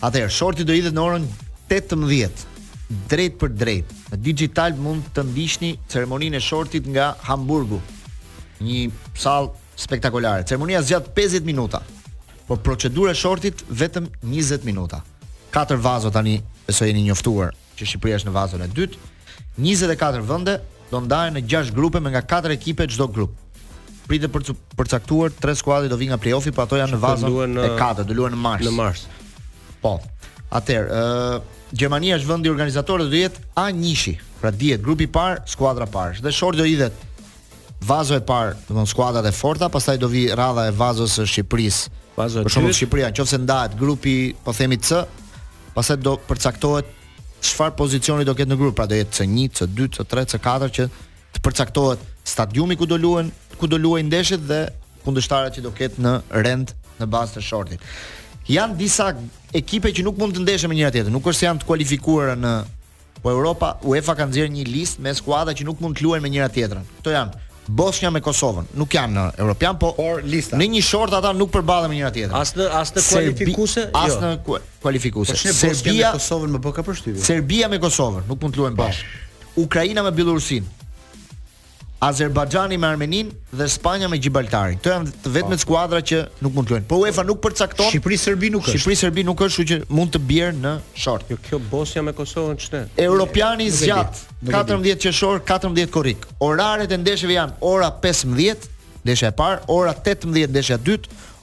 Speaker 1: Atëherë, shorti do hidhet në orën 18 drejtpërdrejt në DigitAlb mund të ndiqni ceremoninë e shortit nga Hamburgu. Një sallë spektakolare. Ceremonia zgjat 50 minuta. Por procedura e shortit vetëm 20 minuta. Katër vazo tani, besoj jeni njoftuar. që Shqipëria është në vazon e dytë. 24 vende do ndahen në 6 grupe me nga 4 ekipe çdo grup. Pritet për të përcaktuar 3 skuadra do vinë nga play-offi, por ato janë në
Speaker 3: vazon
Speaker 1: e 4, do luajnë në mars.
Speaker 3: Në mars.
Speaker 1: Po. Atëherë, ë Gjermania është vendi organizator dhe do jetë A1-shi. Pra dihet grupi i parë, skuadra e parë. Dhe shorti do hidhet vazo e parë, do të thonë skuadrat e forta, pastaj do vi radha e vazos së Shqipërisë.
Speaker 3: Vazo e dytë.
Speaker 1: Për shembull Shqipëria, nëse ndahet grupi, po themi C, pastaj do përcaktohet çfarë pozicioni do ketë në grup, pra do jetë C1, C2, C3, C4 që të përcaktohet stadiumi ku do luhen, ku do luajnë ndeshjet dhe kundërshtarët që do ketë në rend në bazë të shortit. Janë disa ekipe që nuk mund të ndeshen me njëra tjetrën, nuk është se janë të kualifikuara në Po Europa, UEFA ka nxjerrë një listë me skuadra që nuk mund të luajnë me njëra tjetrën. Këto janë Bosnia me Kosovën, nuk janë në Europian, po.
Speaker 4: Por lista.
Speaker 1: Në një short ata nuk përballen me njëra tjetrën.
Speaker 3: As në as në kualifikuese, jo.
Speaker 1: As në kualifikuese.
Speaker 4: Po Serbia, Bosnia me Kosovën më bëka përshtypje.
Speaker 1: Serbia me Kosovën nuk mund të luajnë po. bashkë. Ukraina me Bielorusinë. Azerbajxhani me Armeninë dhe Spanja me Gjibraltarin. Këto janë të vetmet, po, skuadra që nuk mund të luajnë. Po UEFA nuk përcakton.
Speaker 4: Shqipëri Serbi nuk është.
Speaker 1: Shqipëri Serbi nuk është, kështu që mund të bjerë në short.
Speaker 3: Jo kjo Bosnja me Kosovën ç'të?
Speaker 1: Europiani zgjat 14 qershor, 14 korrik. Oraret e ndeshjeve janë ora 15, ndeshja e parë, ora 18 ndeshja e dytë,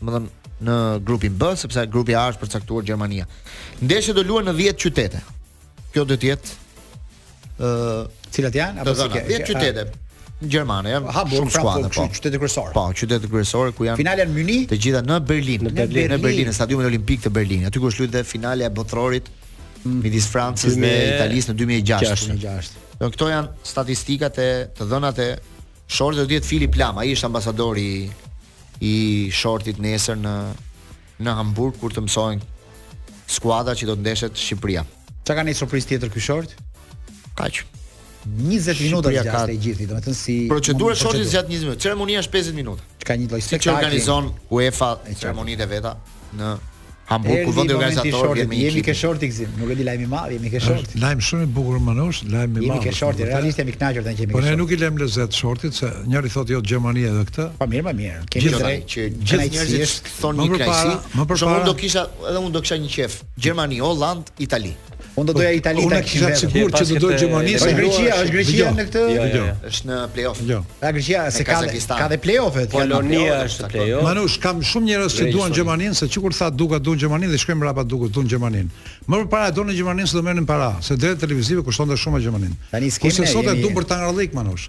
Speaker 1: domethënë në grupin B, sepse grupi A është përcaktuar Gjermania. Ndeshjet do luhen në 10 qytete. Kjo do të jetë ë uh,
Speaker 4: cilat janë apo s'i ke
Speaker 1: 10 qytete gjermane, janë
Speaker 4: ha,
Speaker 1: shumë pra,
Speaker 4: skuadra
Speaker 1: po.
Speaker 4: Qytete kryesore.
Speaker 1: Po, qytete kryesore ku janë
Speaker 4: Finale në Mynih.
Speaker 1: Të gjitha në Berlin,
Speaker 3: në Berlin,
Speaker 1: në Berlin, në stadiumin olimpik të Berlin. Aty ku është luajtur finalja e botrorit mm. midis Francës dhe Italisë në 2006.
Speaker 4: 2006.
Speaker 1: Po këto janë statistikat e të dhënat e shortit do të jetë Filip Lam, ai është ambasadori i shortit nesër në në Hamburg kur të mësohen skuadrat që do të ndeshet Shqipëria.
Speaker 4: Ça, ka ndonjë surprizë tjetër ky short?
Speaker 1: Kaq.
Speaker 4: 20 minuta zgjat
Speaker 1: ka...
Speaker 4: e gjithë, domethënë si procedurë shorti
Speaker 1: zgjat 20 minuta. Ceremonia është 50 minuta.
Speaker 4: Çka një lloj
Speaker 1: spektakli. Që organizon UEFA ceremonitë e veta në Hamburg
Speaker 4: ku
Speaker 1: vendi organizator jemi ne,
Speaker 4: jemi ke shorti Gzim, nuk e di lajmi i madh, jemi ke shorti.
Speaker 2: Lajm shumë i bukur Manush, lajm i madh.
Speaker 4: Jemi ke shorti, realisht jemi kënaqur tani që jemi.
Speaker 2: Po ne nuk i lëm lezet shortit se njëri thotë jo Gjermania edhe këtë.
Speaker 4: Po mirë, më mirë. Kemi drejtë
Speaker 1: që gjithë njerëzit thonë një krajsi.
Speaker 2: Më
Speaker 1: përpara, më
Speaker 2: përpara
Speaker 1: do kisha edhe unë do kisha një qef. Gjermani, Holland, Itali.
Speaker 4: Unë do doja po,
Speaker 2: Itali
Speaker 4: ta kishin vetë.
Speaker 2: Sigurt që do dojë Gjermani.
Speaker 3: Është
Speaker 4: Greqia, është Greqia në këtë.
Speaker 3: Jo, jo, jo.
Speaker 1: Është në play-off.
Speaker 2: Jo.
Speaker 4: Pra Greqia se ka ka dhe play-off-et.
Speaker 3: Polonia është në play-off.
Speaker 2: Manush, kam shumë njerëz që duan Gjermaninë, se që kur tha Duka duan Gjermaninë dhe shkojnë mbrapa Duka duan Gjermaninë. Më përpara e donin Gjermaninë se do merrnin para, se e drejta televizive kushtonte shumë Gjermaninë.
Speaker 4: Tani s'kemi.
Speaker 2: Kurse sot e duan për tangërllëk Manush.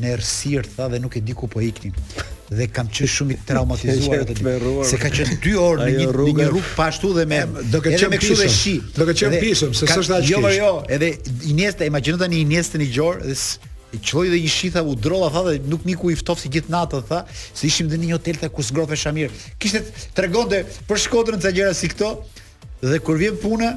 Speaker 4: në errësirë tha dhe nuk e di ku po iknim dhe kam qenë shumë i traumatizuar atë ditë. Se ka qenë 2 orë në një
Speaker 3: rrugë,
Speaker 4: një rrugë pa ashtu dhe me
Speaker 2: do
Speaker 4: të
Speaker 2: qenë
Speaker 4: kështu dhe shi.
Speaker 2: Do të qenë pishëm, se s'është aq.
Speaker 4: Jo, jo, edhe Iniesta, imagjino tani Iniesta i gjorë dhe i çloi dhe një shitha u drolla tha dhe nuk miku i ftofsi gjithë natën tha se ishim në një hotel ta ku zgrofe Shamir. Kishte tregonte për Shkodrën ca gjëra si këto dhe kur vjen puna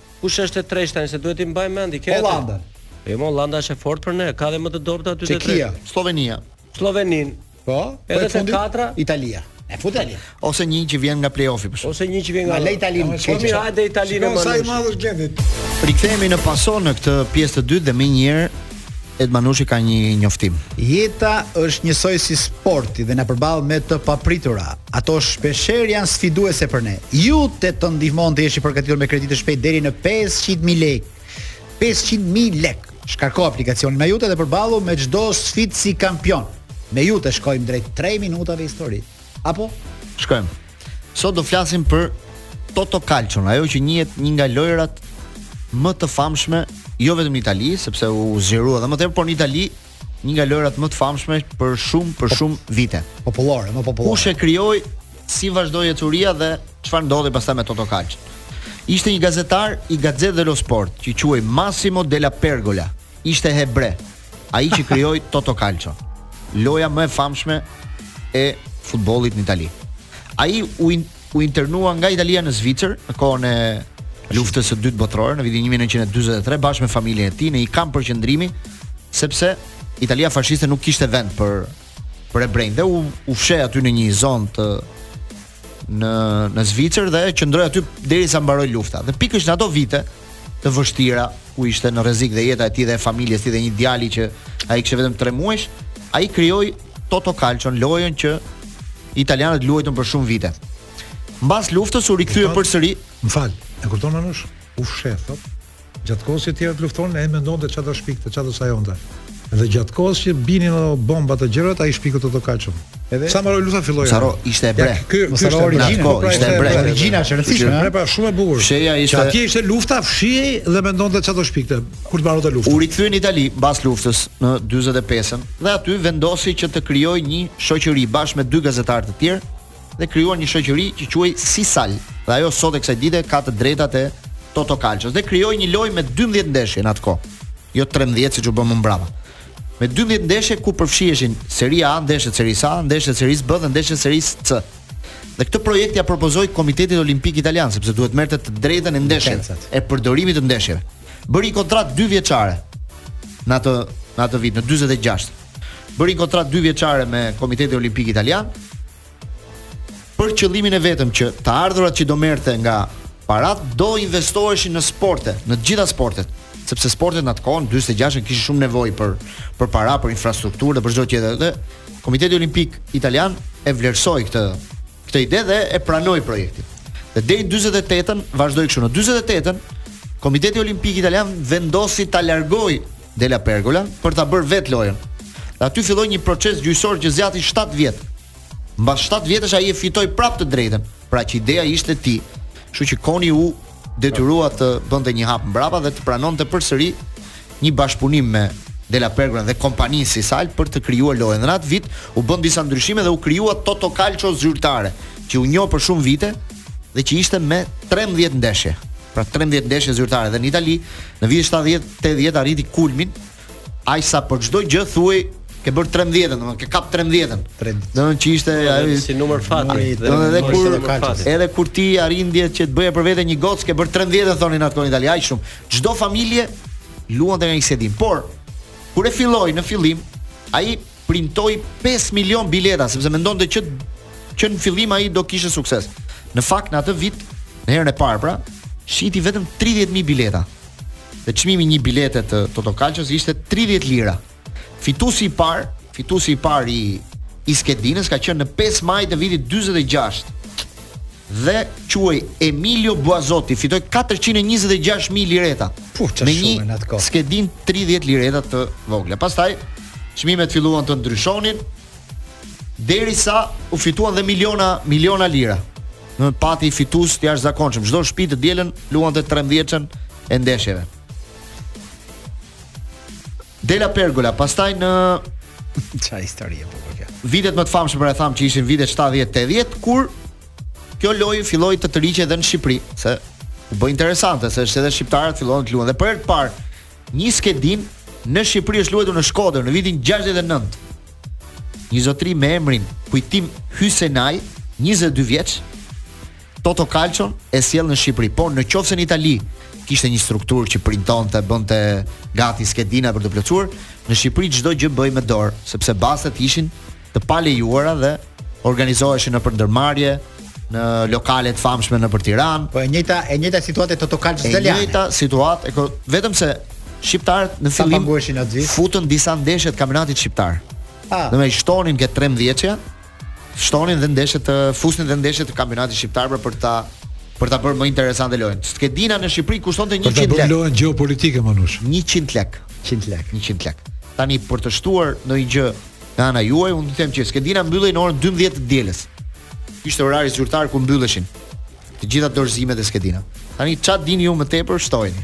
Speaker 3: Kush është
Speaker 4: e treta
Speaker 3: tani se duhet t'i mbaj mend i ke. Holanda. Jo, Holanda është e fortë për ne, ka dhe më të dobëta aty te
Speaker 4: tre.
Speaker 3: Çekia,
Speaker 1: Sllovenia.
Speaker 3: Sllovenin.
Speaker 4: Po, po edhe
Speaker 3: te katra
Speaker 4: Italia. E fut Italia.
Speaker 1: Ose një që vjen nga play-offi për shkak.
Speaker 3: Ose një që vjen nga
Speaker 4: Italia. Italia
Speaker 2: nuk
Speaker 3: ka. Kemi edhe Italinë
Speaker 2: më. Sa i madh është Glendit.
Speaker 1: Rikthehemi në Paso në këtë pjesë të dytë dhe më njëherë Ed Manushi ka një njoftim.
Speaker 4: Jeta është njësoj si sporti dhe na përball me të papritura. Ato shpeshherë janë sfiduese për ne. Jute të ndihmon të jesh i përgatitur me kredi të shpejtë deri në 500.000 lekë. 500.000 lekë. Shkarko aplikacionin me Jute dhe përballo çdo sfidë si kampion. Me Jute shkojmë drejt 3 minutave të historisë. Apo
Speaker 1: shkojmë. Sot do flasim për Totocalcion, ajo që njihet një nga lojërat më të famshme jo vetëm në Itali, sepse u zgjerua edhe më tepër, por në Itali një nga lojërat më të famshme për shumë për po- shumë vite.
Speaker 4: Popullore, më popullore.
Speaker 1: Kush e krijoi, si vazhdoi ecuria dhe çfarë ndodhi pastaj me Totocalcion? Ishte një gazetar i Gazzetta dello Sport, që quhej Massimo della Pergola. Ishte hebre, Ai që krijoi Totocalcio, loja më e famshme e futbollit në Itali. Ai u in, u internua nga Italia në Zvicër në kohën e luftës së dytë botërore në vitin 1943 bashkë me familjen e tij në një kamp përqendrimi sepse Italia fashiste nuk kishte vend për për ebrenjtë dhe u u fsheh aty në një zonë të në në Zvicër dhe qëndroi aty derisa mbaroi lufta. Dhe pikërisht në ato vite të vështira ku ishte në rrezik dhe jeta e tij dhe e familjes së tij dhe një djali që ai kishte vetëm 3 muajsh, ai krijoi Totocalcion, lojën që italianët luajtën për shumë vite. Mbas luftës u rikthye përsëri.
Speaker 2: M'fal, e kupton më U fsheh, Gjatë kohës që tjerët luftonin, ai mendonte çfarë do shpikte, çfarë do sajonte. Dhe gjatë kohës që binin ato bomba të gjërat, ai shpikte Totocalcion.
Speaker 4: Edhe
Speaker 2: sa mbaroi lufta filloi.
Speaker 1: Sa ro ishte ebre.
Speaker 2: Ky ky
Speaker 4: është
Speaker 2: origjina,
Speaker 1: po pra ishte ebre.
Speaker 4: Origjina është e rëndësishme.
Speaker 2: Pra, pra shumë e bukur.
Speaker 1: Fshehja ishte.
Speaker 2: Që atje ishte lufta, fshihej dhe mendonte çfarë do shpikte kur të mbaronte lufta.
Speaker 1: U rikthyen në Itali mbas luftës në 45-ën dhe aty vendosi që të krijojë një shoqëri bashkë me dy gazetarë të tjerë dhe krijuan një shoqëri që quhej Sisal. Dhe ajo sot e kësaj dite ka të drejtat e Totocalcios dhe krijoi një lojë me 12 ndeshje në atë kohë. Jo 13 siç u bë më mbrapa. Me 12 ndeshje ku përfshiheshin Seria A, ndeshjet Serisë A, ndeshjet Serisë B dhe ndeshjet Serisë C. Dhe këtë projekt ia propozoi Komitetit Olimpik Italian sepse duhet merrte të drejtën e ndeshjeve, e përdorimit të ndeshjeve. Bëri kontratë dy vjeçare në atë në atë vit, në 46. bëri kontratë dy vjeçare me Komitetin Olimpik Italian për qëllimin e vetëm që të ardhurat që do merrte nga paratë do investoheshin në sporte, në të gjitha sportet, sepse sportet në atë kohë 46-ën kishin shumë nevojë për për para, për infrastrukturë dhe për çdo tjetër. Dhe Komiteti Olimpik Italian e vlerësoi këtë këtë ide dhe e pranoi projektin. Dhe deri në 48-ën vazhdoi kështu. Në 48-ën Komiteti Olimpik Italian vendosi ta largojë Dela Pergola për ta bërë vetë lojën. Dhe aty filloi një proces gjyqësor që zgjati 7 vjet. Mbas 7 vjetësh ai e fitoi prapë të drejtën, pra që ideja ishte e tij. Kështu që Koni u detyrua të bënte një hap mbrapa dhe të pranonte përsëri një bashkëpunim me Dela Pergola dhe kompaninë Sisal për të krijuar lojën. Në atë vit u bënë disa ndryshime dhe u krijua Toto Calcio zyrtare, që u njoh për shumë vite dhe që ishte me 13 ndeshje pra 13 ndeshje zyrtare dhe në Itali Në vitet 70, 80 arriti kulmin, aq sa për çdo gjë thuhej ke bërë 13-ën, domethënë ke kap 13-ën. Domethënë që ishte ajo
Speaker 3: si numër fati,
Speaker 1: edhe kur edhe kur ti arrije që të bëje për vete një gocë ke bërë 13-ën thonin në atë kohë në Itali, aq shumë. Çdo familje luante nga një skedinë, por kur e filloi në fillim, ai printoi 5 milion bileta sepse mendonte që që në fillim ai do kishte sukses. Në fakt në atë vit, në herën e parë pra, shiti vetëm 30000 bileta. Dhe çmimi i një bilete të Toto Calcios ishte 30 lira. Fituesi i parë, fituesi i parë i skedinës ka qenë në 5 maj të vitit 46. dhe quhej Emilio Biasotti, fitoi 426 mijë lireta.
Speaker 4: Po, çfarë
Speaker 1: me
Speaker 4: një në atë kohë.
Speaker 1: Skedinë 30 lireta të vogla. Pastaj çmimet filluan të ndryshonin derisa u fituan dhe miliona miliona lira. Në pati fitues të jashtëzakonshëm. Çdo shtëpi të dielën luante 13-ën e ndeshjeve. Dela Pergola, pastaj në
Speaker 4: ça histori e bukur kjo.
Speaker 1: Vitet më të famshme pra e thamë që ishin vitet 70-80 kur kjo lojë filloi të tërhiqej edhe në Shqipëri, se u bë interesante se edhe shqiptarët filluan të luajnë dhe për herë të parë një skedinë në Shqipëri është luajtur në Shkodër në vitin 69. Një zotri me emrin Kujtim Hysenaj, 22 vjeç, Toto Calcion e sjell në Shqipëri, por në qoftë se në Itali kishte një strukturë që printonte, bënte gati skedina për të plotësuar, në Shqipëri çdo gjë bëhej me dorë, sepse bastet ishin të palejuara dhe organizoheshin nëpër ndërmarrje, në lokale të famshme nëpër Tiranë.
Speaker 4: Po e njëjta e njëjta situatë e Toto
Speaker 1: Calcios
Speaker 4: italiane.
Speaker 1: E njëjta situatë, vetëm se shqiptarët në fillim futën disa ndeshje të kampionatit shqiptar.
Speaker 4: Ah.
Speaker 1: Domethënë shtonin ke 13-ja, shtonin dhe ndeshje të fusnin dhe ndeshje të kampionatit shqiptar pra për ta për ta bërë më interesante lojën. Skedina në Shqipëri kushtonte 100 lekë.
Speaker 2: Për ta bërë lojën gjeopolitike Manush.
Speaker 1: 100 lekë.
Speaker 4: 100 lekë.
Speaker 1: 100 lekë. Tani për të shtuar ndonjë gjë nga ana juaj, unë do të them që Skedina mbyllej në orën 12 të dielës. Ishte orari zyrtar kur mbylleshin të gjitha dorëzimet e skedinave. Tani ça dini ju më tepër shtojeni.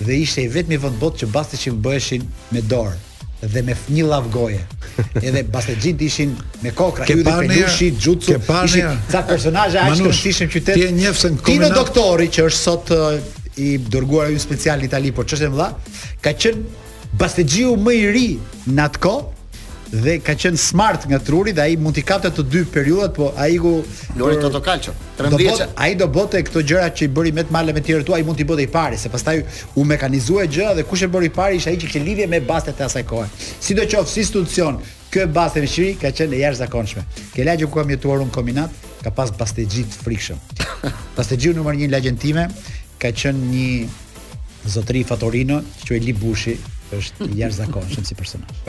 Speaker 4: dhe ishte i vetmi vend në botë që bastet bëheshin me dorë dhe me një llaf goje. Edhe bastexhinjtë ishin me kokrra,
Speaker 2: ky dhe
Speaker 4: pelushi, xhutsu, ishin ca personazhe aq të rëndësishëm në qytet.
Speaker 2: Ti e njeh se në
Speaker 4: komunat...
Speaker 2: Tino
Speaker 4: doktori që është sot i dërguari ynë special në Itali për çështje të mëdha, ka qenë bastexhiu më i ri në atë kohë, dhe ka qenë smart nga truri dhe ai mund t'i kapte të dy periudhat, po ai ku luhej
Speaker 1: Toto Calcio, 13.
Speaker 4: Ai do bote këto gjëra që i bëri me të male me tjerë tu, ai mund t'i bote i pari, se pastaj u mekanizuan gjërat dhe kush e bëri i pari ishte ai që kishte lidhje me bastet e asaj kohe. Sidoqoftë, si institucion, kjo bastet në Shqipëri ka qenë e jashtëzakonshme. Ke lagjja ku kam jetuar un kombinat, ka pas bastexhi të frikshëm. Bastexhiu numër 1 në lagjen time ka qenë një Zotëri fatorino, që quhej Li Bushi, është i jashtëzakonshëm si personazh.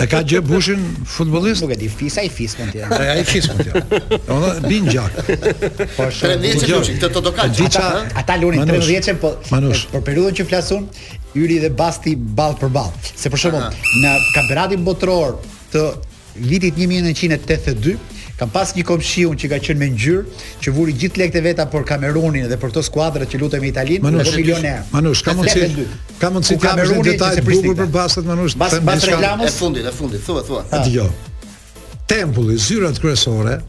Speaker 2: E ka gjë Bushin futbolist?
Speaker 4: Nuk e di, fis ai fis mund të jetë.
Speaker 2: E, ai fis mund të jetë. O, dhe, bien gjak.
Speaker 4: Po, shë...
Speaker 1: Tre
Speaker 2: vjeqe
Speaker 1: të qikë, të të
Speaker 2: të kaqë.
Speaker 1: Ata,
Speaker 4: ata lunin trembëdhjetëshe, po,
Speaker 2: Manush.
Speaker 4: Për periudhën që flas unë, hyri dhe basti ballë për ballë. Se për shembull, në kampionatin botëror të Vitit një mijë e nëntëqind e tetëdhjetë e dy, kam pas një komshi unë që ka qenë me ngjyrë, që vuri gjithë lekët e veta për Kamerunin dhe për këto skuadrat që luante me Italinë,
Speaker 2: u
Speaker 4: bë milioner.
Speaker 2: Manush, ka
Speaker 4: mundësi,
Speaker 2: ka
Speaker 4: mundësi
Speaker 2: të japësh një detaj të bukur për bastet, Manush, mbas
Speaker 4: reklamës.
Speaker 1: E fundit, e fundit, thua, thua.
Speaker 2: Dëgjo. Tempulli, zyrat kryesore,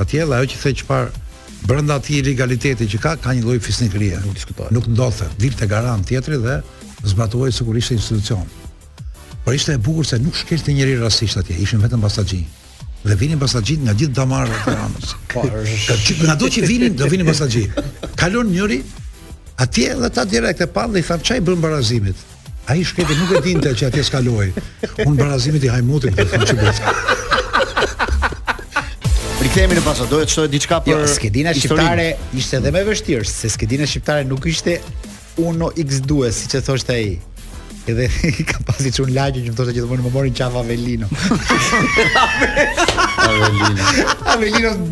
Speaker 2: atje dhe ajo që the çfarë brenda atij ilegaliteti që ka ka një lloj fisnikërie. Nuk
Speaker 4: diskutohet.
Speaker 2: Nuk ndodhte. Dilte garant tjetri dhe zbatohej sikur ishte institucion. Por ishte e bukur se nuk shkelte njeri rastisht atje, ishin vetëm bastexhi. Dhe vinin bastexhinjtë nga gjithë damarët e Tiranës.
Speaker 4: Po, është
Speaker 2: ngado që vinin, do vinin bastexhi. Kalon njëri atje dhe ta direkt e pa dhe i tha ça i bën barazimit. Ai i shkreti nuk e dinte që atje s'kalohej. Unë barazimit i ha mutin për fund çubut.
Speaker 1: Rikthehemi në pasat, doje të shtoje diçka jo, për
Speaker 4: jo, skedina shqiptare ishte edhe më e vështirë, se skedina shqiptare nuk ishte 1x2, siç e thoshte ai. Edhe kam pas një çun lagje që më thoshte gjithmonë më mori në qafë
Speaker 1: Avelino.
Speaker 4: Avelino. Avelino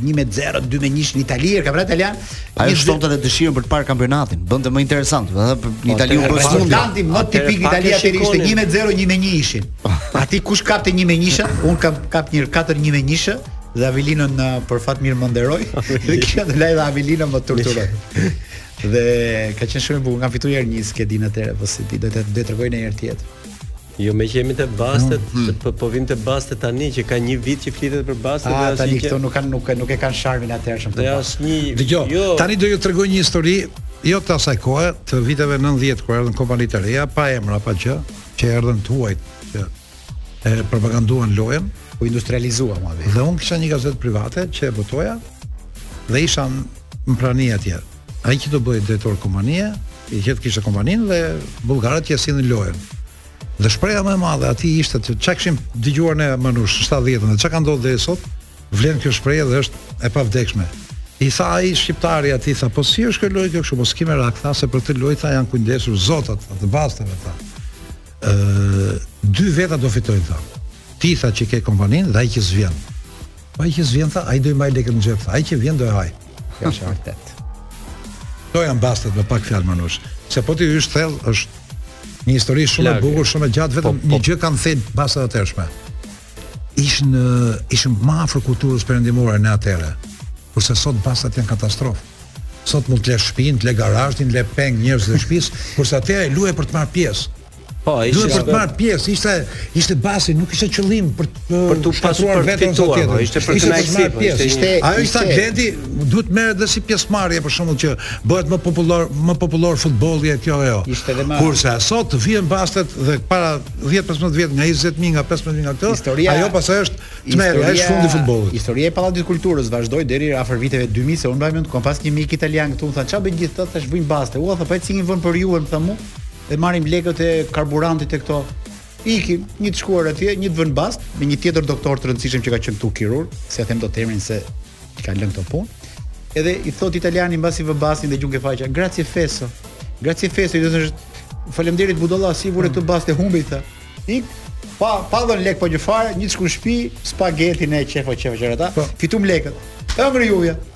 Speaker 4: 1 me 0, 2 me 1 në Itali, kampionati italian. Ai
Speaker 1: shtonte edhe dëshirën për të parë kampionatin, e bënte më interesant, do të thotë po, Itali u bë sëmundje.
Speaker 4: Rezultati më tipik
Speaker 3: i
Speaker 4: Italisë atëherë ishte 1 me 0, 1 me 1 ishin. Po. Aty kush kapte 1 me 1-shën, un kam kap një 4 1 me 1-shë dhe Avelino për fat të mirë më nderoi. Dhe kisha të laj dhe Avelino më torturoi. Dhe ka qenë shumë e bukur, kam fituar një skedinë atëhere, po si ti do të do të tregoj ndonjë herë tjetër.
Speaker 3: Jo me që jemi te bastet,
Speaker 1: mm, mm.
Speaker 3: po po vim te bastet tani që ka një vit që flitet për bastet dhe
Speaker 4: ah,
Speaker 3: tani
Speaker 4: këto nuk kanë nuk nuk e kanë sharmin e
Speaker 3: atëhershëm
Speaker 4: të
Speaker 3: basteve. Një...
Speaker 2: Dgjoj,
Speaker 3: jo.
Speaker 2: tani do ju tregoj një histori jo të asaj kohe, të viteve 90 kur erdhën kompanitë e reja, pa emra, pa gjë, që erdhën të huajt që e propaganduan lojën,
Speaker 4: u industrializua madje.
Speaker 2: Dhe unë kisha një gazetë private që e botoja dhe isha në prani atje. Ai që do bëhej drejtor kompanie, i gjithë kishte kompaninë dhe bullgarët që sillnin lojën. Dhe shprehja më e madhe aty ishte te çka kishim dëgjuar ne Manush 70 dhe çka ka ndodhur deri sot, vlen kjo shprehje dhe është e pavdekshme. I tha ai shqiptari aty tha, po si është kjo lojë kjo kështu, mos po hymë rrak tha se për këtë lojë tha janë kujdesur zotat, tha, të bastave tha. Ë dy veta do fitojnë tha. Ti tha që ke kompaninë dhe ai që s'vjen. Po ai që s'vjen tha, ai do i mbaj lekët në xhep, ai që vjen do e haj.
Speaker 4: Kjo është e vërtetë.
Speaker 2: Kto janë bastet me pak fjalë Manush. Se po t'i hysh thellë është një histori shumë e bukur, shumë e gjatë, vetëm
Speaker 3: po,
Speaker 2: një po. gjë kam thënë bastet e atëhershme. Ishin ishin më afër kulturës perëndimore ne atëre. Kurse sot bastet janë katastrofë. Sot mund të lë shpinë, të lë garazhin, të lë peng njerëz të shtëpisë, kurse atëre luaj për të marrë pjesë.
Speaker 3: Po, ishte
Speaker 2: për të marrë pjesë, ishte ishte basti, nuk ishte qëllim për të
Speaker 3: për
Speaker 2: të
Speaker 3: pasur për
Speaker 2: të
Speaker 3: fituar, po, ishte për të
Speaker 2: marrë
Speaker 3: po,
Speaker 2: pjesë.
Speaker 3: Ishte
Speaker 2: ajo ishte Gledi, duhet merret dhe si pjesëmarrje për shembull që bëhet më popullor, më popullor futbolli e kjo ajo.
Speaker 4: Ishte edhe më.
Speaker 2: Kurse sot vjen bastet dhe para 10-15 vjet nga 20000 nga 15000 nga këto,
Speaker 4: historia,
Speaker 2: ajo pastaj është tmerr, ai është fundi i futbollit.
Speaker 4: Historia e Pallatit të Kulturës vazhdoi deri afër viteve 2000 se unë mbaj mend kom pas një mik italian këtu, më tha çfarë bëjnë gjithë këta, thashë bëjnë baste. Ua, tha po ec të vëmë për Juven, tha mu. dhe marrim lekët e karburantit e këto. Ikim, një të shkuar atje, një të vënë bast, me një tjetër doktor të rëndësishëm që ka qenë këtu kirurg, s'ia them dot emrin se i ka lënë këto punë. Edhe i thotë italiani mbasi vë bastin dhe gjunke faqa, grazie fesso. Grazie fesso, i thonë faleminderit budalla, si vure këto baste humbe tha. Ik, pa pa dhën lek po një fare, një të shku në shtëpi, spageti ne çefo çefo çera ta.
Speaker 2: Po.
Speaker 4: Fitum lekët.
Speaker 1: Hëngri Juvja.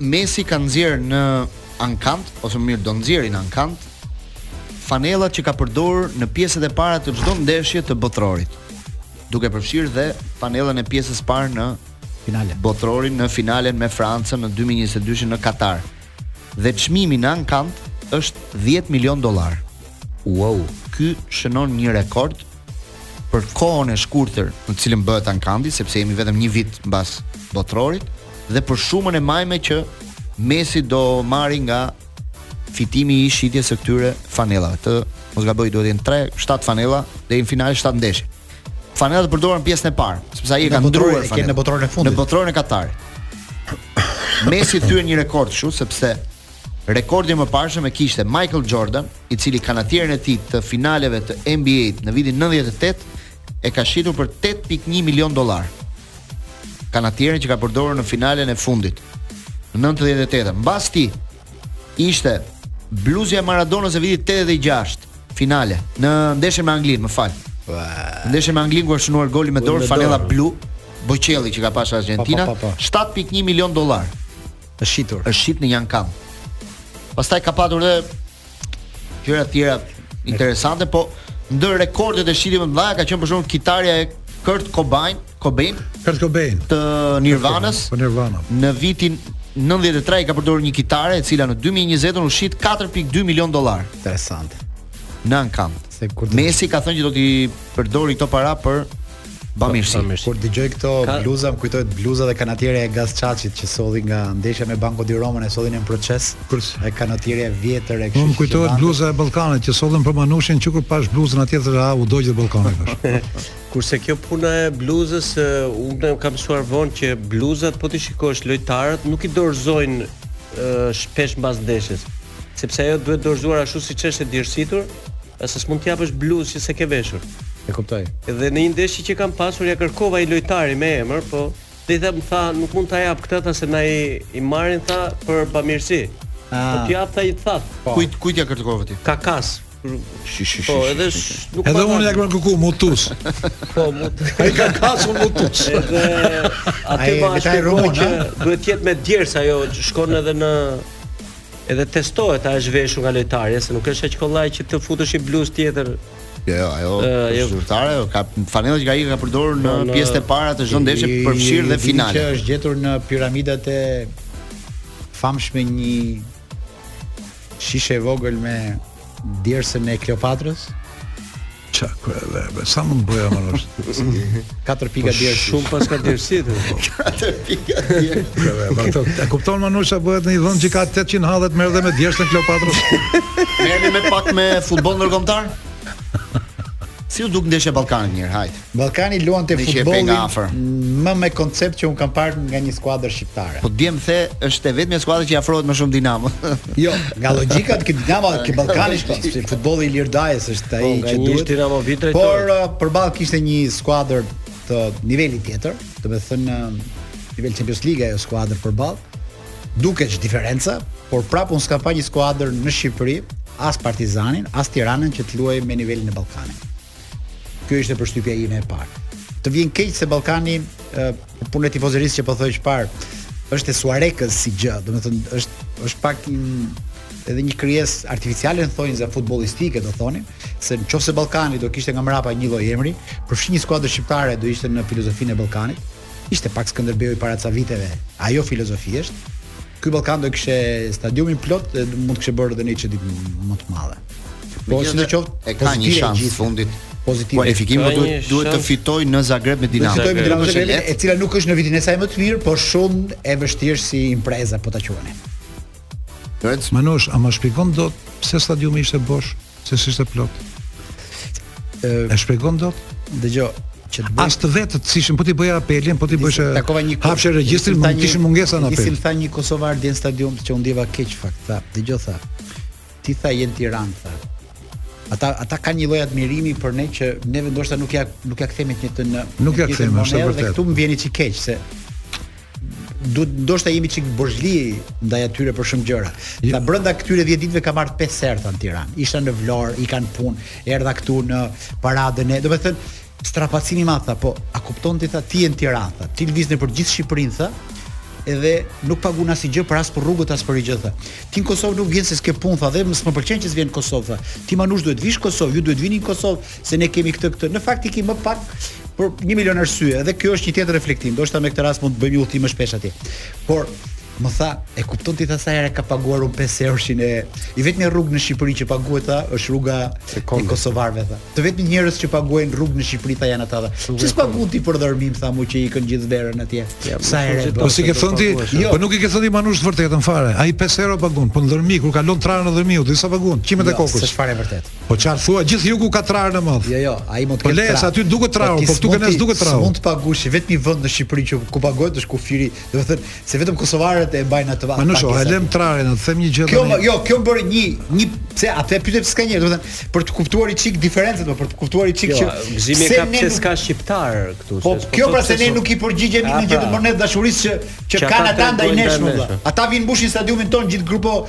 Speaker 1: Messi ka nxjerrë në ankant ose më mirë do nxjerri në ankant fanellat që ka përdorur në pjesët e para të çdo ndeshje të botrorit. Duke përfshirë dhe fanellën e pjesës parë në
Speaker 4: finale.
Speaker 1: Në botrorin në finalen me Francën në 2022-shin në Katar. Dhe çmimi në ankant është 10 milion dollar. Wow, ky shënon një rekord për kohën e shkurtër në të cilën bëhet ankandi, sepse jemi vetëm një vit mbas botrorit dhe për shumën e majme që Messi do marri nga fitimi i shitjes së këtyre fanellave. Të mos gaboj duhet të jenë 3, 7 fanella deri në finale 7 ndeshje. Fanelat e përdorura pjesën e parë, sepse ai e ka
Speaker 4: ndërruar fanelën në botrorin e fundit.
Speaker 1: Në botrorin e Katarit. Messi thyen një rekord kështu sepse Rekordin e mëparshëm e kishte Michael Jordan, i cili kanatierin e tij të finaleve të NBA-t në vitin nëntëdhjetë e tetë e ka shitur për tetë pikë një milion dollar. Kanatierin që ka përdorur në finalen e fundit në nëntëdhjetë e tetë. Mbas ti ishte bluzja e Maradonës e vitit tetëdhjetë e gjashtë finale në ndeshjen me Anglinë, më fal. Ndeshjen me Anglinë ku është shënuar goli me dorë fanella blu, bojëqielli që ka pasur Argentina, 7.1 milion dollar.
Speaker 4: Është shitur.
Speaker 1: Është shit në një ankand. Pastaj ka patur dhe gjëra të tjera interesante, po ndër rekordet e shitjeve më të mëdha ka qenë për shembull kitarja e Kurt Cobain, Cobain,
Speaker 2: Kurt Cobain
Speaker 1: të Nirvanës.
Speaker 2: Po Nirvana.
Speaker 1: Në vitin 93 ka përdorur një kitare e cila në 2020 u shit 4.2 milion dollar.
Speaker 4: Interesant.
Speaker 1: Në ankand.
Speaker 4: Se kur
Speaker 1: Messi ka thënë që do t'i përdori këto para për Bamirësi.
Speaker 4: Kur dëgjoj këto
Speaker 3: ka...
Speaker 4: bluza, më kujtohet bluza dhe kanatierja e Gaz Çaçit që solli nga ndeshja me Banco di Romën e sollën në Proces.
Speaker 2: Kush?
Speaker 4: Ajo kanatierja e vjetër e kështu.
Speaker 2: Më kujtohet bluza e Ballkanit që sollën për Manushin që kur pash bluzën atje të ha u dogj Ballkani tash.
Speaker 3: Kurse kjo puna e bluzës, unë kam mësuar vonë që bluzat po ti shikosh lojtarët nuk i dorëzojnë shpesh mbas ndeshjes sepse ajo duhet dorëzuar ashtu siç është e djersitur, Ose s'mund të japësh bluzë që s'e ke veshur.
Speaker 4: E kuptoj.
Speaker 3: Dhe në një ndeshje që kam pasur ja kërkova një lojtari me emër, po dhe i them tha nuk mund ta jap këtë tha se na i, i marrin tha për bamirësi. Ah. Po
Speaker 4: ti
Speaker 3: jap tha i tha.
Speaker 4: Po.
Speaker 1: Kujt kujt ja kërkove ti?
Speaker 3: Kakas.
Speaker 1: Shi shi shi.
Speaker 3: Po edhe nuk
Speaker 2: Edhe unë ja kam kërku Mutus.
Speaker 3: Po Mutus.
Speaker 2: Ai Kakas un Mutus.
Speaker 3: Edhe
Speaker 4: atë
Speaker 3: më
Speaker 4: ashtu
Speaker 3: që duhet të jetë me djersë ajo shkon edhe në Edhe testohet a është veshur nga lojtari, se nuk është aq kollaj që të futësh një bluzë tjetër.
Speaker 1: Jo, jo, ajo është zyrtare, ajo ka fanellat që ai ka përdorur në
Speaker 3: po,
Speaker 1: pjesën e para të çdo ndeshje përfshirë dhe finale.
Speaker 4: Që është gjetur në piramidat e famshme një shishe e vogël me Djersën e Kleopatrës?
Speaker 2: Qa kërë e verbe, sa mund të bëjë Manush?
Speaker 4: Katër pika po djersë.
Speaker 3: Shumë pas ka djersë
Speaker 2: të. Katër pika djersë. Kërë e verbe, ato, e kupton Manush a bëhet në një vend që ka 800 halle të merret dhe me djersën e Kleopatrës?
Speaker 1: Merremi pak me futbol ndërkombëtar? Si u duk ndeshja e Ballkanit një herë, hajt.
Speaker 4: Ballkani luante futbollin
Speaker 1: nga afër.
Speaker 4: Më me koncept që un kam parë nga një skuadër shqiptare.
Speaker 1: Po dje m'the është e vetmja skuadër që i afrohet më shumë Dinamo.
Speaker 4: jo, nga logjika te Dinamo te Ballkani është po, si futbolli i Ilir Dajës është po, ai
Speaker 3: po,
Speaker 4: që duhet.
Speaker 3: Dinamo e viteve.
Speaker 4: Por uh, përball kishte një skuadër të nivelit tjetër, do të thënë um, nivel Champions League ajo skuadër përball. Duket që diferenca, por prapë un s'kam pa një skuadër në Shqipëri, as Partizanin, as Tiranën që të luajë me nivelin e Ballkanit. Kjo ishte përshtypja ime e parë. Të vjen keq se Ballkani punë e tifozërisë që po thoj çfarë është e Suharekës si gjë, domethënë është është pak edhe një krijesë artificiale në thonjëza futbollistike domethënë se në qoftë se Ballkani do kishte nga mrapa një lloj emri përfshi një skuadrë shqiptare do ishte në filozofinë e Ballkanit ishte pak Skënderbeu i para ca viteve ajo filozofi është Ky Ballkan do kishte stadiumin plot dhe mund të kishte bërë edhe një çudi më të madhe. Po
Speaker 1: sido
Speaker 4: qoftë,
Speaker 1: e ka një shans
Speaker 4: në fund të
Speaker 1: fundit
Speaker 4: pozitiv.
Speaker 1: Kualifikimi po, duhet duhet të fitojë në Zagreb me Dinamo.
Speaker 4: Fitojë me Dinamo Zagreb, e cila nuk është në vitin e saj më të mirë, por shumë e vështirë si impreza po ta quani.
Speaker 1: Rëndës
Speaker 2: Manush, a më shpjegon dot pse stadiumi ishte bosh? se s'ishte plot. E shpjegon dot?
Speaker 4: Dëgjo, që të bëj
Speaker 2: as të vetë s'ishin po t'i bëje apelin po t'i bësh
Speaker 4: takova një
Speaker 2: hapshë regjistrin mund
Speaker 4: të
Speaker 2: kishin mungesa në apel di si
Speaker 4: më tha një kosovar dje në stadium që u ndjeva keq në fakt tha dëgjo tha ti tha je në Tiranë tha ata ata kanë një lloj admirimi për ne që ne ndoshta nuk ia nuk ia kthemi të njëjtën
Speaker 2: nuk
Speaker 4: ia
Speaker 2: kthemi është vërtet
Speaker 4: këtu më vjen çik keq se do ndoshta jemi çik borzhli ndaj atyre për shumë gjëra.
Speaker 2: Unë
Speaker 4: tha brenda këtyre 10 ditëve kam ardhur 5 herë në Tiranë. Isha në Vlorë, i kam punë, erdha këtu në paradën e, domethënë strapacimi i madh, po a kupton ti tha ti je në Tiranë, tha, ti lëviz nëpër gjithë Shqipërinë, tha, edhe nuk paguan asnjë gjë për as për rrugët as për gjë tha. Ti në Kosovë nuk vjen se s'ke punë tha dhe mua s'më pëlqen që s'vjen në Kosovë tha. Ti Manush duhet vish në Kosovë, ju duhet vini në Kosovë se ne kemi këtë këtë. Në fakt ikim më pak për një milion arsye dhe kjo është një tjetër reflektim. Ndoshta me këtë rast mund të bëjmë një udhëtim më shpesh atje. Por më tha, e kupton ti tha sa herë kam paguar unë 5 euroshin e e vetmja rrugë në Shqipëri që paguhet tha është rruga e kosovarëve tha. Të vetmit njerëz që paguajnë rrugë në Shqipëri tha janë ata tha. Si s'paguan ti për Dhërmi tha mu që ikën gjithë verën atje. Sa herë.
Speaker 2: Po s'i ke thënë ti?
Speaker 4: Jo.
Speaker 2: Po nuk i ke thënë ti Manush vërtetën fare. Ai 5 euro paguan, po në Dhërmi kur kalon trarin në Dhërmi e di sa paguan? Qimet e
Speaker 4: jo,
Speaker 2: kokës.
Speaker 4: Është fare vërtet.
Speaker 2: Po çfarë thua, gjithë jugu ka trarë more.
Speaker 4: Jo, jo, ai mund të
Speaker 2: po
Speaker 4: ketë.
Speaker 2: Po
Speaker 4: të
Speaker 2: paktën aty duket po
Speaker 4: trar,
Speaker 2: po këtu
Speaker 4: ka
Speaker 2: që
Speaker 4: as
Speaker 2: duket trar.
Speaker 4: Mund të paguash vetëm një vend në Shqipëri që ku paguhet është kufiri, domethënë se vetëm kosovarët e mbajnë atë vakt.
Speaker 2: Po nuk e
Speaker 4: lëmë
Speaker 2: trarin, do të them një gjë.
Speaker 4: Kjo jo, kjo bëri një një pse atë pyetje pse ka një, domethënë për të kuptuar një çik diferencën, po, për të kuptuar një çik
Speaker 3: jo,
Speaker 4: që
Speaker 3: Gëzimi
Speaker 4: tha
Speaker 3: pse s'ka shqiptarë këtu.
Speaker 4: Po,
Speaker 3: po
Speaker 4: kjo pra se ne nuk i përgjigjemi një gjë të
Speaker 3: bërë
Speaker 4: pra. dashurisë që që kanë
Speaker 3: ata
Speaker 4: ndaj nesh më. Ata vijnë mbushin stadiumin tonë gjithë grupo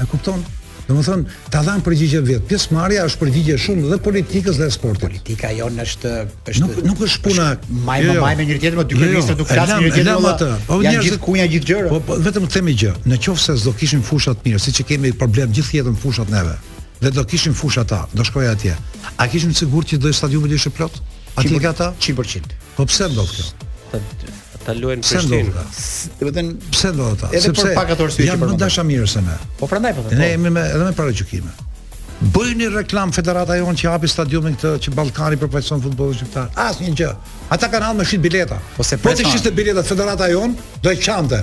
Speaker 4: E
Speaker 2: kupton? Domethënë, ta dhanë përgjigje vetë. Pjesëmarrja është përgjigje shumë dhe politikës dhe sportit.
Speaker 4: Politika jo në është... është
Speaker 2: nuk, nuk është puna...
Speaker 4: Majmë,
Speaker 2: jo, jo.
Speaker 4: majmë njërë tjetër, më dy
Speaker 2: kërë
Speaker 4: njësër nuk
Speaker 2: klasë
Speaker 4: njërë
Speaker 2: tjetër,
Speaker 4: më
Speaker 2: të... Po,
Speaker 4: janë gjithë kunja gjithë gjërë.
Speaker 2: Po, po, vetëm të themi një gjë, në qoftë se s'do kishim fushat mirë, siç e kemi problem gjithë jetën fushat neve, dhe do kishim fushat ata, do shkoja atje. A kishim siguri që do stadiumi të ishte plot? Atje gati?
Speaker 4: 100%.
Speaker 2: Po pse ndodh kjo?
Speaker 3: Ata luajnë
Speaker 2: në
Speaker 3: Prishtinë.
Speaker 4: Do të thotë,
Speaker 2: pse do ata?
Speaker 4: Edhe për pak atë arsye që
Speaker 2: janë më dashamirë se ne.
Speaker 4: Po prandaj po
Speaker 2: të
Speaker 4: them.
Speaker 2: Ne jemi me edhe me paragjykime. Bëjni reklam federata jonë që hapi stadiumin këtë që Ballkani përfaqëson futbollin shqiptar. Asnjë gjë. Ata kanë ardhur me shit bileta.
Speaker 4: Po se
Speaker 2: po të shiste biletat federata jonë, do e qante.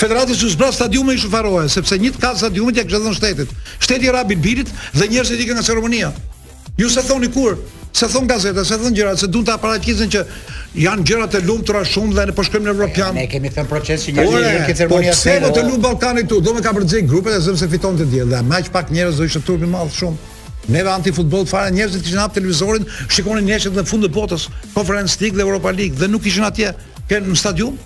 Speaker 4: Federatës ju
Speaker 2: zbraz
Speaker 4: stadiumi
Speaker 2: te Shufaroja, sepse një të katërtën e stadiumit ja kishte dhënë shtetit. Shteti i ra bilbilit dhe njerëzit ikën nga ceremonia. Ju s'e thoni kurrë, s'e thonë gazetat, s'i thonë gjërat, se duan ta paraqesin që janë gjëra të lumtura shumë dhe ne po shkojmë në Evropian.
Speaker 4: Ne kemi thënë proçen si njerëz
Speaker 2: që
Speaker 4: janë ceremonia.
Speaker 2: Po pse do të luante Ballkani këtu? Do me ka përgjigj grupet e zëmë se fiton të diell. Dhe më aq pak njerëz do ishte turp i madh shumë. Ne dhe anti futboll fare njerëzit kishin hap televizorin, shikonin ndeshjet në fund të botës, Conference League dhe Europa League dhe nuk ishin atje në stadium.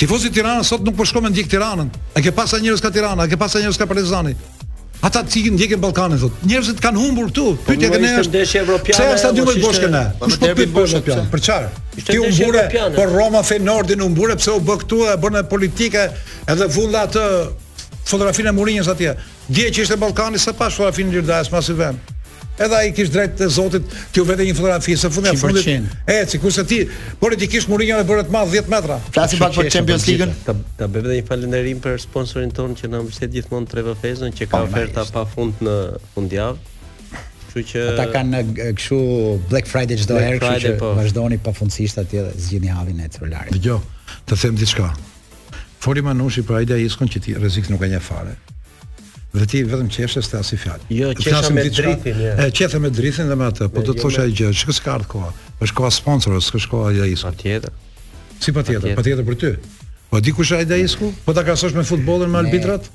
Speaker 2: Tifozi i Tiranës sot nuk po shkon me ndjek Tiranën. E ke pa sa njerëz ka Tirana, e ke pa sa njerëz ka Partizani. Ata të ikin ndjekin Ballkanin sot. Njerëzit kanë humbur këtu. Po,
Speaker 3: Pyetja
Speaker 2: që ne është
Speaker 3: ndeshje evropiane.
Speaker 2: Pse
Speaker 3: sa
Speaker 2: 12 bosh këna?
Speaker 1: Po
Speaker 2: më
Speaker 1: derbi bosh apo
Speaker 2: Për çfarë? Ti u
Speaker 3: mburre
Speaker 2: për Roma Feyenoordin u mburre pse u bë këtu e bënë politike edhe vunë atë fotografinë e Mourinhos atje. Dje që ishte Ballkani s'e pashë fotografinë e Ilir Dajës në asnjë vend. Edhe ai kish drejtë të Zotit t'i vihej një fotografi se në fund të
Speaker 4: fundit.
Speaker 2: E, sikurse ti politikisht Mourinho e bëre të madh 10 metra.
Speaker 1: Flasim pak për Champions League-ën.
Speaker 3: Ta, ta bëjmë një falënderim për sponsorin tonë që na mbështet gjithmonë Treva Fezën që ka oferta
Speaker 4: pa
Speaker 3: fund në fundjavë. Kështu që
Speaker 4: ata kanë kështu Black Friday çdo herë, kështu që
Speaker 3: po.
Speaker 4: vazhdoni pafundësisht atje dhe zgjidhni hauzin e celularit.
Speaker 2: Dëgjo, të them diçka. Foli Manushi për Alida Hiskun që ti rrezik nuk e njeh fare. Dhe ti vetëm qeshe s'the asnjë fjalë.
Speaker 3: Jo, qesha me drithin, ja.
Speaker 2: E qeshe me drithin dhe me atë, po do të thosha një gjë, çka s'ka ardh koha. Është koha sponsorëve, s'është koha e Alida Hiskut.
Speaker 3: Patjetër.
Speaker 2: Si patjetër,
Speaker 3: patjetër
Speaker 2: për ty. Po di kush është Alida Hisku? Po ta krahasosh me futbollin me arbitrat?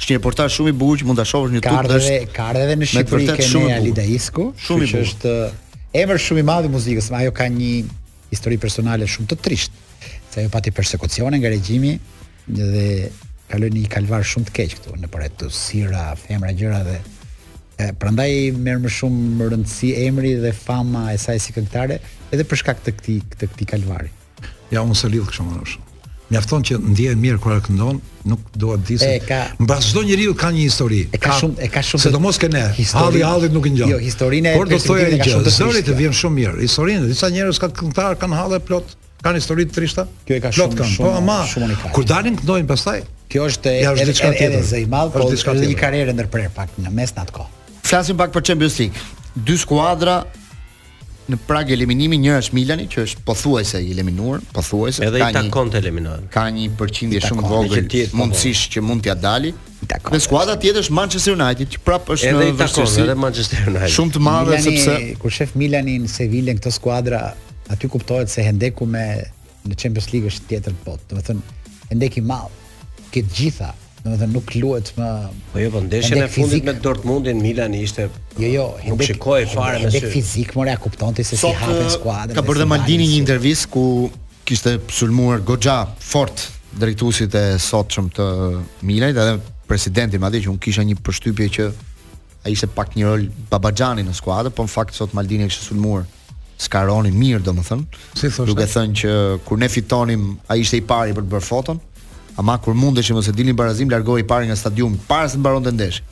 Speaker 4: Është
Speaker 1: një reportazh shumë i bukur që mund ta shohësh në YouTube. Ka
Speaker 4: ardhë, ka ardhë edhe në Shqipëri ke
Speaker 1: shumë
Speaker 4: Alida Hisku,
Speaker 1: shumë i bukur.
Speaker 4: Është emër shumë i madh i muzikës, ama ajo ka një histori personale shumë të trishtë. Se ajo pati persekucione nga regjimi dhe kaloi një kalvar shumë të keq këtu nëpër hetuesira, femra gjëra dhe e, prandaj merr më shumë rëndësi emri dhe fama e saj si këngëtare edhe për shkak të këtij të këtij kalvari.
Speaker 2: Ja unë s'e lidh kështu më shumë. Mjafton që ndjehem mirë kur këndon, nuk dua të di se
Speaker 4: ka...
Speaker 2: mbas çdo njeriu ka një histori.
Speaker 4: E ka, ka shumë, e ka shumë.
Speaker 2: Sidomos ke ne. Halli hallit nuk i ngjan.
Speaker 4: Jo, historinë e
Speaker 2: Por do
Speaker 4: të thoja
Speaker 2: një gjë,
Speaker 4: zëri të
Speaker 2: vjen shumë mirë. Historinë, disa njerëz ka këngëtarë, kanë halle plot, kanë histori të trishta.
Speaker 4: Kjo e ka shumë,
Speaker 2: po,
Speaker 4: shumë,
Speaker 2: po ama,
Speaker 4: shumë unikale.
Speaker 2: Kur dalin këndojnë pastaj,
Speaker 4: kjo është
Speaker 2: ja, është diçka tjetër.
Speaker 4: Është zë i madh, por
Speaker 2: është
Speaker 4: një karrierë ndërprerë pak në mes n'at kohë.
Speaker 1: Flasim pak për Champions League. Dy skuadra në prag eliminimi njëra është Milani që është pothuajse i eliminuar, pothuajse
Speaker 3: edhe i takon të eliminohet.
Speaker 1: Ka një përqindje shumë të vogël mundësish që mund t'ia dalë.
Speaker 4: I takon.
Speaker 1: Dhe skuadra tjetër është Manchester United, që prapë është
Speaker 3: edhe
Speaker 1: në vështirësi
Speaker 3: i takon, edhe Manchester United.
Speaker 1: Shumë të madhe sepse
Speaker 4: kur shef Milanin, Sevillën, këto skuadra, aty kuptohet se hendeku me Në Champions League është tjetër botë, do të thënë hendek i madh. Ti të gjitha, do të thënë nuk luhet më
Speaker 3: Po jo, po ndeshjen e fundit me Dortmundin Milan ishte
Speaker 4: Jo, jo,
Speaker 3: hendek shikoje fare me sy.
Speaker 4: Hendek fizik, more a kupton ti se si hapen skuadrat.
Speaker 1: Ka bërë dhe Maldini një intervistë ku kishte sulmuar goxha fort drejtuesit e sotshëm të Milanit, edhe presidentin madje që unë kisha një përshtypje që ai ishte pak një rol babaxhani në skuadër, po në fakt sot Maldini e kishte sulmuar. Skaroni mirë, domethënë.
Speaker 2: Si thoshte?
Speaker 1: Duke thënë që kur ne fitonim, ai ishte i pari për të bërë foton. Ama kur mundeshim ose dilnim barazim, largohej i pari nga stadiumi para se të mbaronte ndeshja.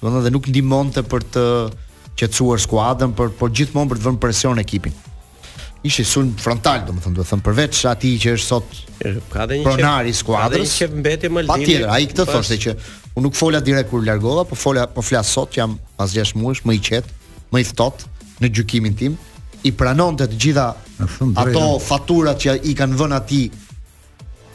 Speaker 1: Domethënë dhe nuk ndihmonte për të qetësuar skuadrën, por por gjithmonë për të vënë presion ekipit. Ishte sulm frontal, domethënë, do të thënë përveç atij që është sot
Speaker 3: ka dhe një
Speaker 1: pronar i skuadrës.
Speaker 3: Ka dhe një mbeti më lirë.
Speaker 1: Patjetër, ai këtë
Speaker 3: pas...
Speaker 1: thoshte që unë nuk fola direkt kur u largova, po fola po flas sot që jam pas 6 muajsh më i qetë. më i ftohtë në gjykimin tim, i pranonte të gjitha ato faturat që i kanë vënë atij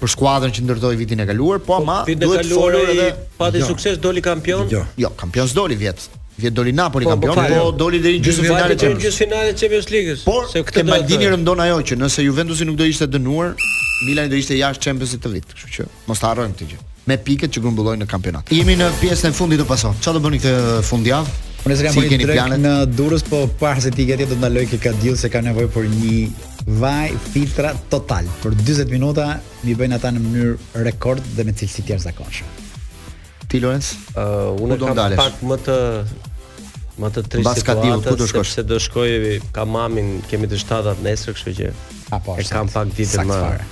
Speaker 1: për skuadrën që ndërtoi vitin e kaluar, po, po
Speaker 3: ama po,
Speaker 1: duhet
Speaker 3: të
Speaker 1: folur edhe
Speaker 3: pati
Speaker 2: jo.
Speaker 3: sukses doli kampion.
Speaker 2: Jo,
Speaker 1: jo kampion s'doli vjet. Vjet doli Napoli
Speaker 3: po, po
Speaker 1: kampion, po,
Speaker 3: po
Speaker 1: doli deri në gjysmëfinale të Champions
Speaker 3: League-s.
Speaker 1: Por
Speaker 3: se këtë
Speaker 1: Maldini rëndon ajo që nëse Juventusi nuk do ishte dënuar, Milani do ishte jashtë Champions League këtë vit, kështu që Mos ta harrojmë këtë gjë. Me pikët që grumbullojnë në kampionat. Jemi në pjesën e fundit të Pasos. Çfarë do bëni këtë fundjavë?
Speaker 4: Unë
Speaker 1: nesër
Speaker 4: jam
Speaker 1: nisur
Speaker 4: drejt në Durrës, po para se të iki do të ndaloj ke Kadiu se ka nevojë për një vaj filtra total. Për 40 minuta mi bëjnë ata në mënyrë rekord dhe me cilësi të jashtëzakonshme.
Speaker 1: Ti Lorenz,
Speaker 3: uh, unë
Speaker 1: do ndalesh.
Speaker 3: Kam pak më të më të trishtë
Speaker 1: Pas Ka situata, diu, ku do shkosh?
Speaker 3: Sepse do shkoj ke mami, kemi të shtatat nesër, kështu që.
Speaker 4: Apo,
Speaker 3: e kam pak
Speaker 4: ditë
Speaker 3: më.
Speaker 4: Fare.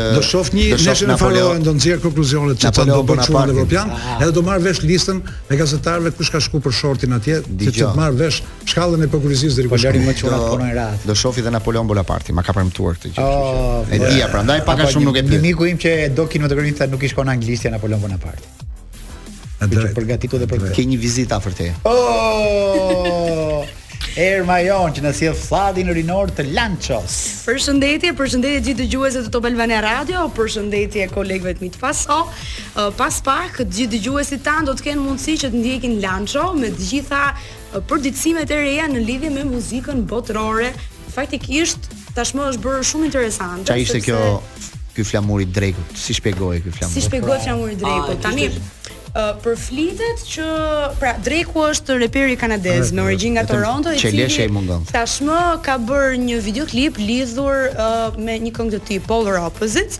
Speaker 2: do shoh një ndeshje
Speaker 1: në
Speaker 2: Faroe
Speaker 1: do
Speaker 2: nxjerr konkluzionet që çfarë do bëjnë çunat
Speaker 1: në
Speaker 2: Evropian, edhe do marr vesh listën e gazetarëve kush ka shku për shortin atje, që të marr vesh shkallën e prokurorisë deri ku.
Speaker 4: Lëri mo çunat
Speaker 1: të
Speaker 4: punojnë rahat.
Speaker 1: Do shoh edhe Napoleon Bonaparte, ma ka premtuar këtë gjë.
Speaker 4: Oh,
Speaker 1: e dija prandaj pak a shumë nuk e
Speaker 4: di. Miku im që do kinematografinë tha nuk i shkon anglishtja Napoleon Bonaparte.
Speaker 2: A
Speaker 4: do
Speaker 2: të
Speaker 4: përgatitu dhe për këtë.
Speaker 1: Ke një vizitë afër te.
Speaker 4: Oh! Erma jonë që na sjell flladin rinor të Lanços.
Speaker 6: Përshëndetje, përshëndetje gjithë dëgjuesve të Top Albania Radio, përshëndetje kolegëve të mi të Pasos. Uh, pas pak gjithë dëgjuesit tanë do të kenë mundësi që të ndjekin Lanço me të gjitha përditësimet e reja në lidhje me muzikën botërore, faktikisht tashmë është bërë shumë interesante.
Speaker 1: Çfarë ishte kjo ky flamuri i Drake-ut? Si shpjegohet ky flamur?
Speaker 6: Si shpjegohet flamuri i Drake-ut? Tani Uh, përflitet që pra Drake-u është reperi kanadez me origjinë nga Toronto i cili tashmë ka bërë një videoklip lidhur uh, me një këngë të tij Polar Opposites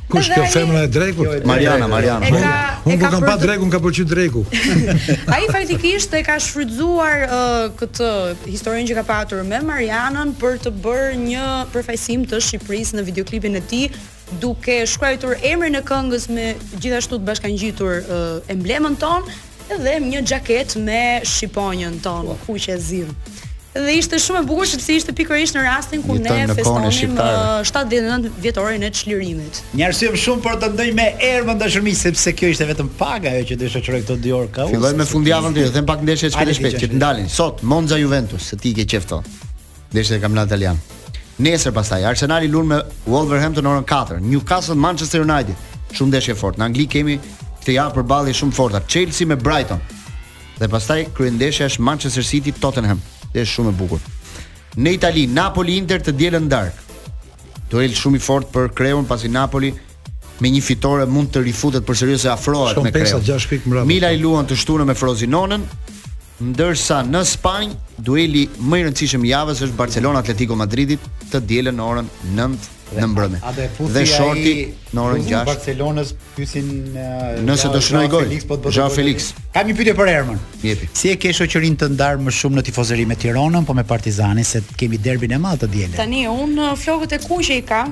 Speaker 1: Kush
Speaker 2: kjo femra e
Speaker 4: Drake-ut? Jo,
Speaker 1: Mariana, Mariana.
Speaker 6: E ka,
Speaker 2: unë po kam pa Drake-un, ka pëlqyer Drake-u.
Speaker 6: Ai faktikisht e ka shfrytëzuar uh, këtë historinë që ka patur me Marianën për të bërë një përfaqësim të Shqipërisë në videoklipin e tij duke shkruajtur emrin e këngës me gjithashtu të bashkëngjitur uh, emblemën tonë Edhe një xhaketë me shqiponjën tonë, po. kuq e zi. Dhe ishte shumë e bukur sepse ishte pikërisht në rastin
Speaker 1: kur
Speaker 6: ne festonim
Speaker 1: 79
Speaker 6: uh, vjetorin e çlirimit.
Speaker 4: Një arsye më shumë për të ndenjur me Ermën dashurisht sepse kjo ishte vetëm pak nga ajo që do të shoqërojë këto dy orë kaos.
Speaker 1: Fillo me fundjavën ti, thuaj pak
Speaker 4: ndeshjet
Speaker 1: çka të
Speaker 4: shpejtë
Speaker 1: që të ndalin. Sot Monza Juventus, se ti i ke qejf ato. Ndeshjet e kampionatit italian. Nesër pastaj Arsenali luan me Wolverhampton orën 4, Newcastle Manchester United. Shumë ndeshje e fortë. Në Angli kemi këtë javë përballje shumë të forta. Chelsea me Brighton. Dhe pastaj kryendeshja është Manchester City Tottenham. Dhe është shumë e bukur. Në Itali Napoli Inter të dielën në darkë. Duel shumë i fortë për kreun pasi Napoli me një fitore mund të rifutet përsëri ose afrohet me kreun.
Speaker 2: Shumë 5-6 pikë mbrapa.
Speaker 1: Milan luan të shtunën me Frosinonen. Ndërsa në Spanjë, dueli më i rëndësishëm i javës është Barcelona-Atletico e Madridit të dielën në orën nëntë në mbrëmje.
Speaker 4: A do e futi
Speaker 1: dhe shorti në orën 6.
Speaker 4: Barcelonës pyesin
Speaker 1: nëse do
Speaker 4: shënojë
Speaker 1: gol.
Speaker 4: Po
Speaker 1: Joao Felix.
Speaker 4: Kam një pyetje për Ermën.
Speaker 1: Jepi.
Speaker 4: Si e ke shoqërinë të ndarë më shumë në tifozëri me Tironën apo me Partizanin se kemi derbin e madh të dielën.
Speaker 6: Tani unë flokët e kuqe i kam,